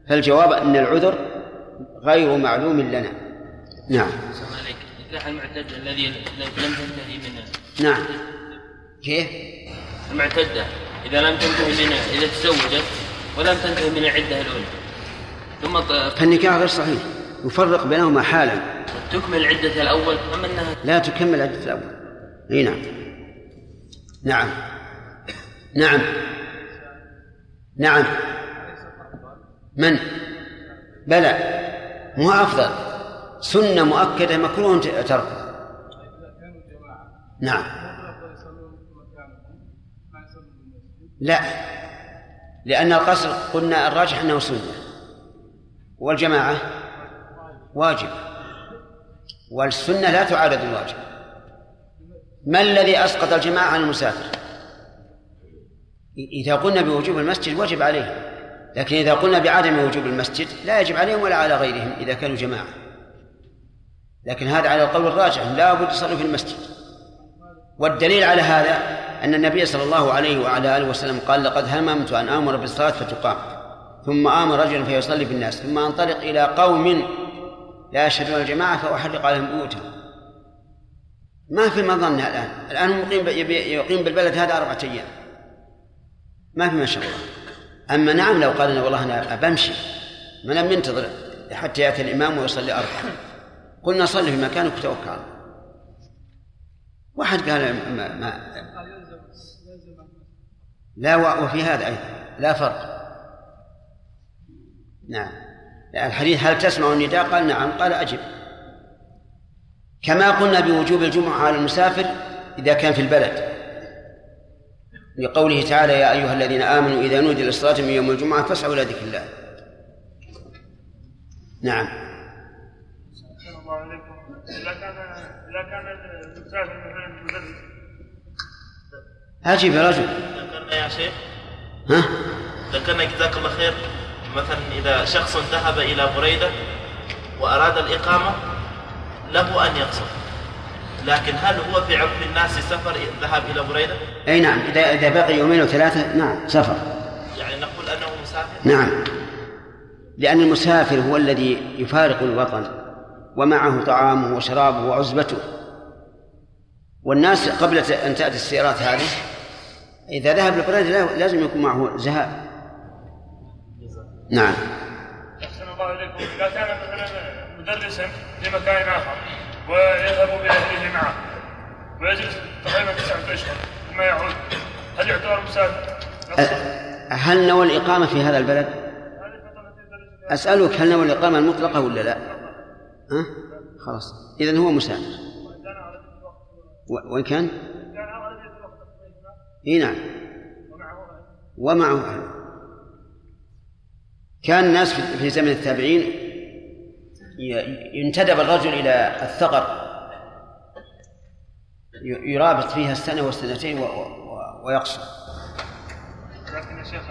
فالجواب أن العذر غير معلوم لنا. نعم. عليك نكاح المعتدة الذي لم تنتهي منه نعم. كيف؟ المعتدة إذا لم تنتهي منها إذا تزوجت ولم تنتهي من العدة الأولى ثم فالنكاح غير صحيح. يفرق بينهما حالا. تكمل العدة الأول؟ أم أنها لا تكمل عدة الأول. إي نعم. نعم. نعم. نعم. من؟ بلى. مو أفضل. سنة مؤكدة مكروه تركه. نعم. لا. لأن القصر قلنا الراجح أنه سنة. والجماعة؟ واجب. والسنة لا تعارض الواجب. ما الذي أسقط الجماعة عن المسافر؟ إذا قلنا بوجوب المسجد وجب عليهم لكن إذا قلنا بعدم وجوب المسجد لا يجب عليهم ولا على غيرهم إذا كانوا جماعة. لكن هذا على القول الراجح لا بد في المسجد. والدليل على هذا أن النبي صلى الله عليه وعلى آله وسلم قال لقد هممت أن آمر بالصلاة فتقام. ثم آمر رجلا فيصلي بالناس. ثم أنطلق إلى قوم لا يشهدون الجماعة فأحرق عليهم بيوتهم ما في مظنة الآن. الآن هو يقيم يقيم بالبلد هذا أربعة أيام. ما في مشقة أما نعم لو قال والله أنا بمشي ما لم ينتظر حتى يأتي الإمام ويصلي أربعة. قلنا صلي في مكانك وتوكل واحد قال ما, ما لا وفي هذا أيضا. لا فرق. نعم. الحديث هل تسمع النداء؟ قال نعم. قال أجب. كما قلنا بوجوب الجمعة على المسافر إذا كان في البلد. لقوله تعالى يا أيها الذين آمنوا إذا نودي للصلاة من يوم الجمعة فاسعوا إلى ذكر الله. نعم. أحسن الله عليكم إذا كان إذا كان المسافر مثلا مدرس أجب يا رجل. ذكرنا يا شيخ. ها؟ ذكرنا جزاك الله خير. مثلا إذا شخص ذهب إلى بريدة وأراد الإقامة له أن يقصر. لكن هل هو في عرف الناس سفر ذهب إلى بريدة؟ أي نعم إذا إذا بقي يومين أو ثلاثة نعم سفر. يعني نقول أنه مسافر؟ نعم. لأن المسافر هو الذي يفارق الوطن ومعه طعامه وشرابه وعزبته. والناس قبل أن تأتي السيارات هذه إذا ذهب لبريدة لازم يكون معه ذهاب. نعم أحسن الله عليكم إذا كان مثلا مدرسا في مكان آخر ويذهب بأهله معه ويجلس تقريبا تسعة أشهر ثم يعود هل يعتبر مسافر؟ هل نوى الإقامة في هذا البلد؟ أسألك هل نوى الإقامة المطلقة ولا لا؟ ها؟ خلاص إذا هو مسافر وإن كان؟ إي نعم ومعه أهله كان الناس في- زمن التابعين ينتدب الرجل إلى الثغر يرابط فيها السنة والسنتين ويقصر. لكن يا شيخ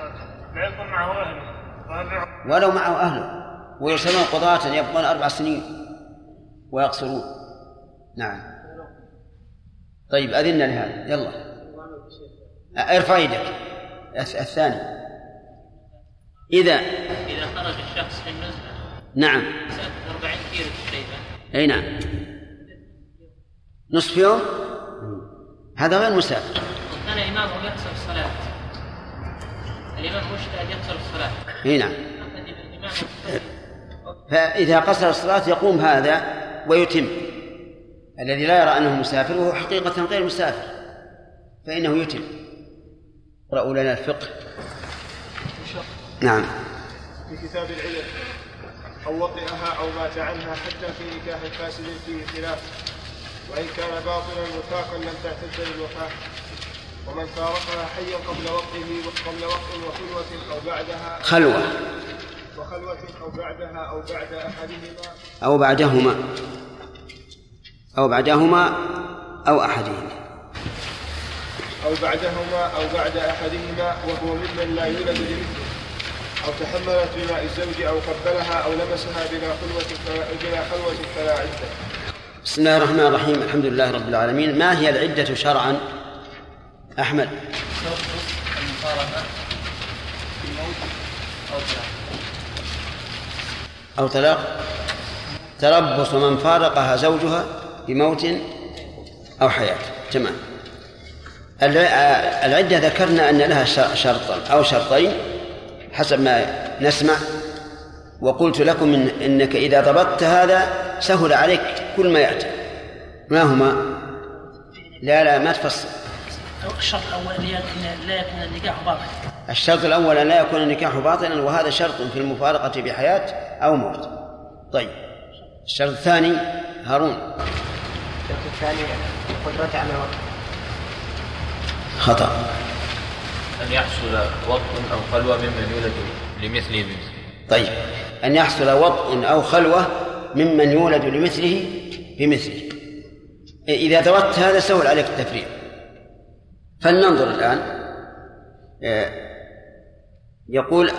لا يكون معه أهله. ولو معه أهله. ويرسلون قضاة يبقون أربع سنين ويقصرون. نعم. طيب أذن لهذا. يلا. ارفع يدك. الث- الثاني. إذا إذا خرج الشخص في النزهة نعم. مسافة 40 كيلو تقريبا. أي نعم. نصف يوم؟ هذا غير مسافر. وكان إمامه يقصر الصلاة. الإمام مجتهد يقصر الصلاة. أي نعم. فإذا قصر الصلاة يقوم هذا ويتم. الذي لا يرى أنه مسافر وهو حقيقة غير مسافر. فإنه يتم. اقرأوا لنا الفقه. نعم. في كتاب العلم. أو وطئها أو مات عنها حتى في نكاح فاسد فيه خلاف. وإن كان باطلا وفاقا لم تعتد للوفاة ومن فارقها حيا قبل وقته قبل وقت وخلوة أو بعدها. خلوة. وخلوة أو بعدها أو بعد أحدهما. أو بعدهما. أو بعدهما أو أحدهما. أو بعدهما أو بعد أحدهما. وهو ممن لا يولد لمثله. أو تحملت بماء الزوج أو قبلها أو لمسها بلا خلوة بلا خلوة فلا عدة. بسم الله الرحمن الرحيم. الحمد لله رب العالمين. ما هي العدة شرعا؟ أحمد. أو طلاق. أو طلاق تربص من فارقها زوجها بموت أو حياة. تمام. الع- العدة ذكرنا أن لها شرطا أو شرطين. حسب ما نسمع. وقلت لكم إن إنك إذا ضبطت هذا سهل عليك كل ما يأتي. ما هما؟ لا لا ما تفصل. الشرط الأول أن لا يكون النكاح باطل الشرط الأول أن لا يكون النكاح باطلا وهذا شرط في المفارقة بحياة أو موت. طيب. الشرط الثاني هارون. الشرط الثاني قدرته على الوقت خطأ. أن يحصل وطء أو خلوة ممن يولد لمثله. بمثله طيب. أن يحصل وطء أو خلوة ممن يولد لمثله بمثله. إذا ذوقت هذا سهل عليك التفريق. فلننظر الآن. آه، يقول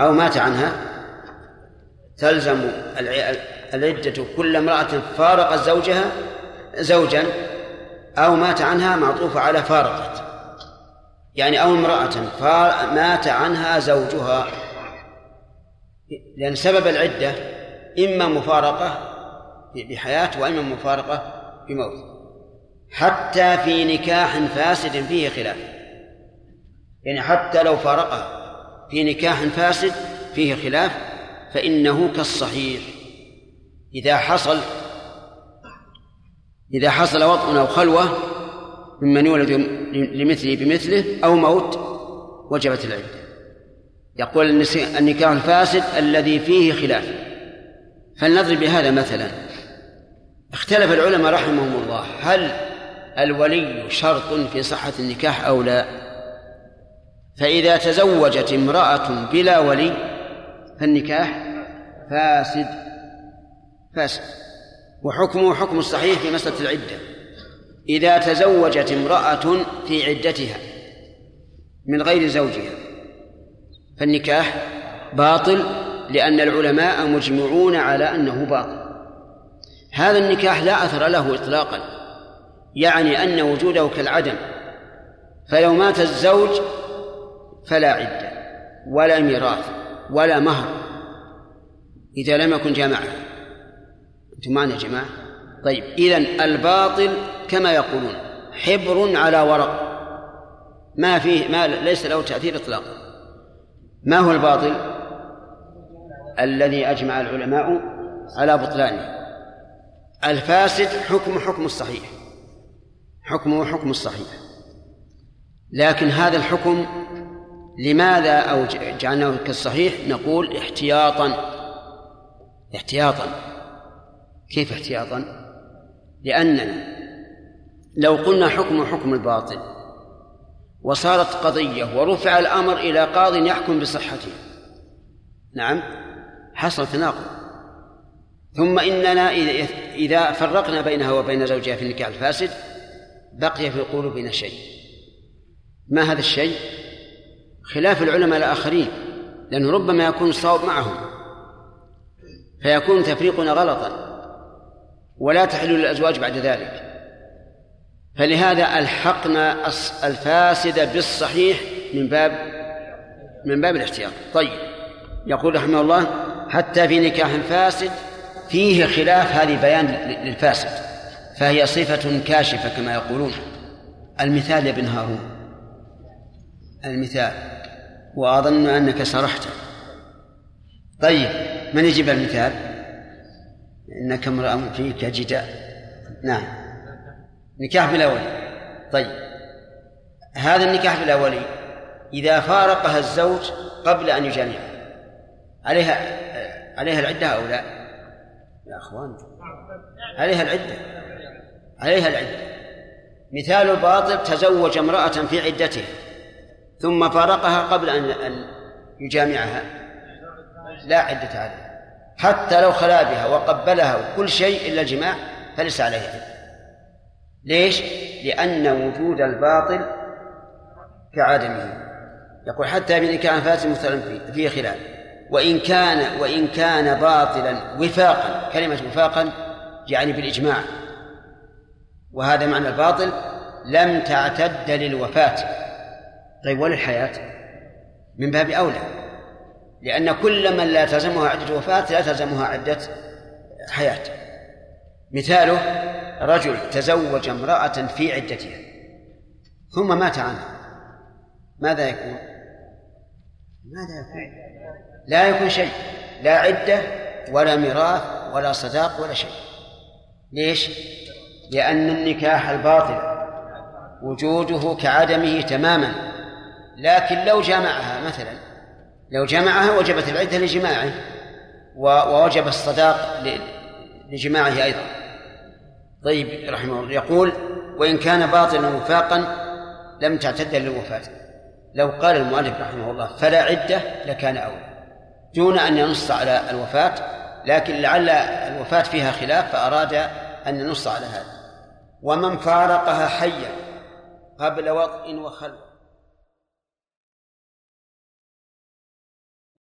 أو مات عنها. تلزم الع- العدة كل امرأة فارقت زوجها زوجا أو مات عنها معطوفة على فارقت يعني أو امرأة فا- مات عنها زوجها. لأن سبب العدة إما مفارقة بحياة وإما مفارقة بموت حتى في نكاح فاسد فيه خلاف. يعني حتى لو فارقها في نكاح فاسد فيه خلاف فإنه كالصحيح. إذا حصل إذا حصل وطء أو خلوة ممن يولد لمثله بمثله أو موت وجبت العدة. يقول النكاح الفاسد الذي فيه خلاف. فلنضرب بهذا مثلا. اختلف العلماء رحمهم الله. هل الولي شرط في صحة النكاح أو لا؟ فإذا تزوجت امرأة بلا ولي فالنكاح فاسد. فاسد. وحكمه حكم الصحيح في مسألة العدة. إذا تزوجت امرأة في عدتها من غير زوجها فالنكاح باطل لأن العلماء مجمعون على أنه باطل. هذا النكاح لا أثر له إطلاقا يعني أن وجوده كالعدم فلو مات الزوج فلا عدة ولا ميراث ولا مهر. إذا لم يكن جامعها أنتم معنا جماعة؟ طيب إذن الباطل كما يقولون حبر على ورق. ما فيه ما ليس له تأثير إطلاقا. ما هو الباطل؟ الذي أجمع العلماء على بطلانه. الفاسد حكم حكم الصحيح. حكمه حكم الصحيح. لكن هذا الحكم لماذا أو جعلناه كالصحيح؟ نقول احتياطا. احتياطا. كيف احتياطا؟ لأننا لو قلنا حكم حكم الباطل وصارت قضية ورفع الأمر إلى قاض يحكم بصحته. نعم حصل تناقض. ثم إننا إذا- فرقنا بينها وبين زوجها في النكاح الفاسد بقي في قلوبنا شيء. ما هذا الشيء؟ خلاف العلماء الآخرين لأنه ربما يكون الصواب معهم فيكون تفريقنا غلطا. ولا تحل للأزواج بعد ذلك. فلهذا ألحقنا الفاسد بالصحيح من باب من باب الاحتياط. طيب يقول رحمه الله حتى في نكاح فاسد فيه خلاف هذه بيان للفاسد فهي صفة كاشفة كما يقولون. المثال يا ابن هارون. المثال. وأظن أنك سرحت طيب من يجيب المثال؟ إنك امرأ فيك جداء نعم. نكاح بلا ولي طيب. هذا النكاح بلا ولي إذا فارقها الزوج قبل أن يجامعها عليها عليها العدة أو لا؟ يا أخوان. عليها العدة. عليها العدة. مثال الباطل تزوج امرأة في عدته ثم فارقها قبل أن يجامعها. لا عدة عليه حتى لو خلا بها وقبلها وكل شيء إلا الجماع فليس عليه عدة ليش؟ لأن وجود الباطل كعدمه. يقول حتى بنكاح فاسد مثلا فيه خلاف. وإن كان وإن كان باطلا وفاقا كلمة وفاقا يعني بالإجماع. وهذا معنى الباطل لم تعتد للوفاة. طيب وللحياة؟ من باب أولى. لأن كل من لا تلزمها عدة وفاة لا تلزمها عدة حياة مثاله رجل تزوج امرأة في عدتها ثم مات عنها ماذا يكون؟ ماذا يكون؟ لا يكون شيء لا عدة ولا ميراث ولا صداق ولا شيء ليش؟ لأن النكاح الباطل وجوده كعدمه تماما لكن لو جمعها مثلا لو جمعها وجبت العدة لجماعه ووجب الصداق لجماعه أيضا. طيب رحمه الله. يقول وإن كان باطلا وفاقا لم تعتد للوفاة. لو قال المؤلف رحمه الله فلا عدة لكان أولى دون أن ينص على الوفاة لكن لعل الوفاة فيها خلاف فأراد أن ينص على هذا. ومن فارقها حيا قبل وطء وخلق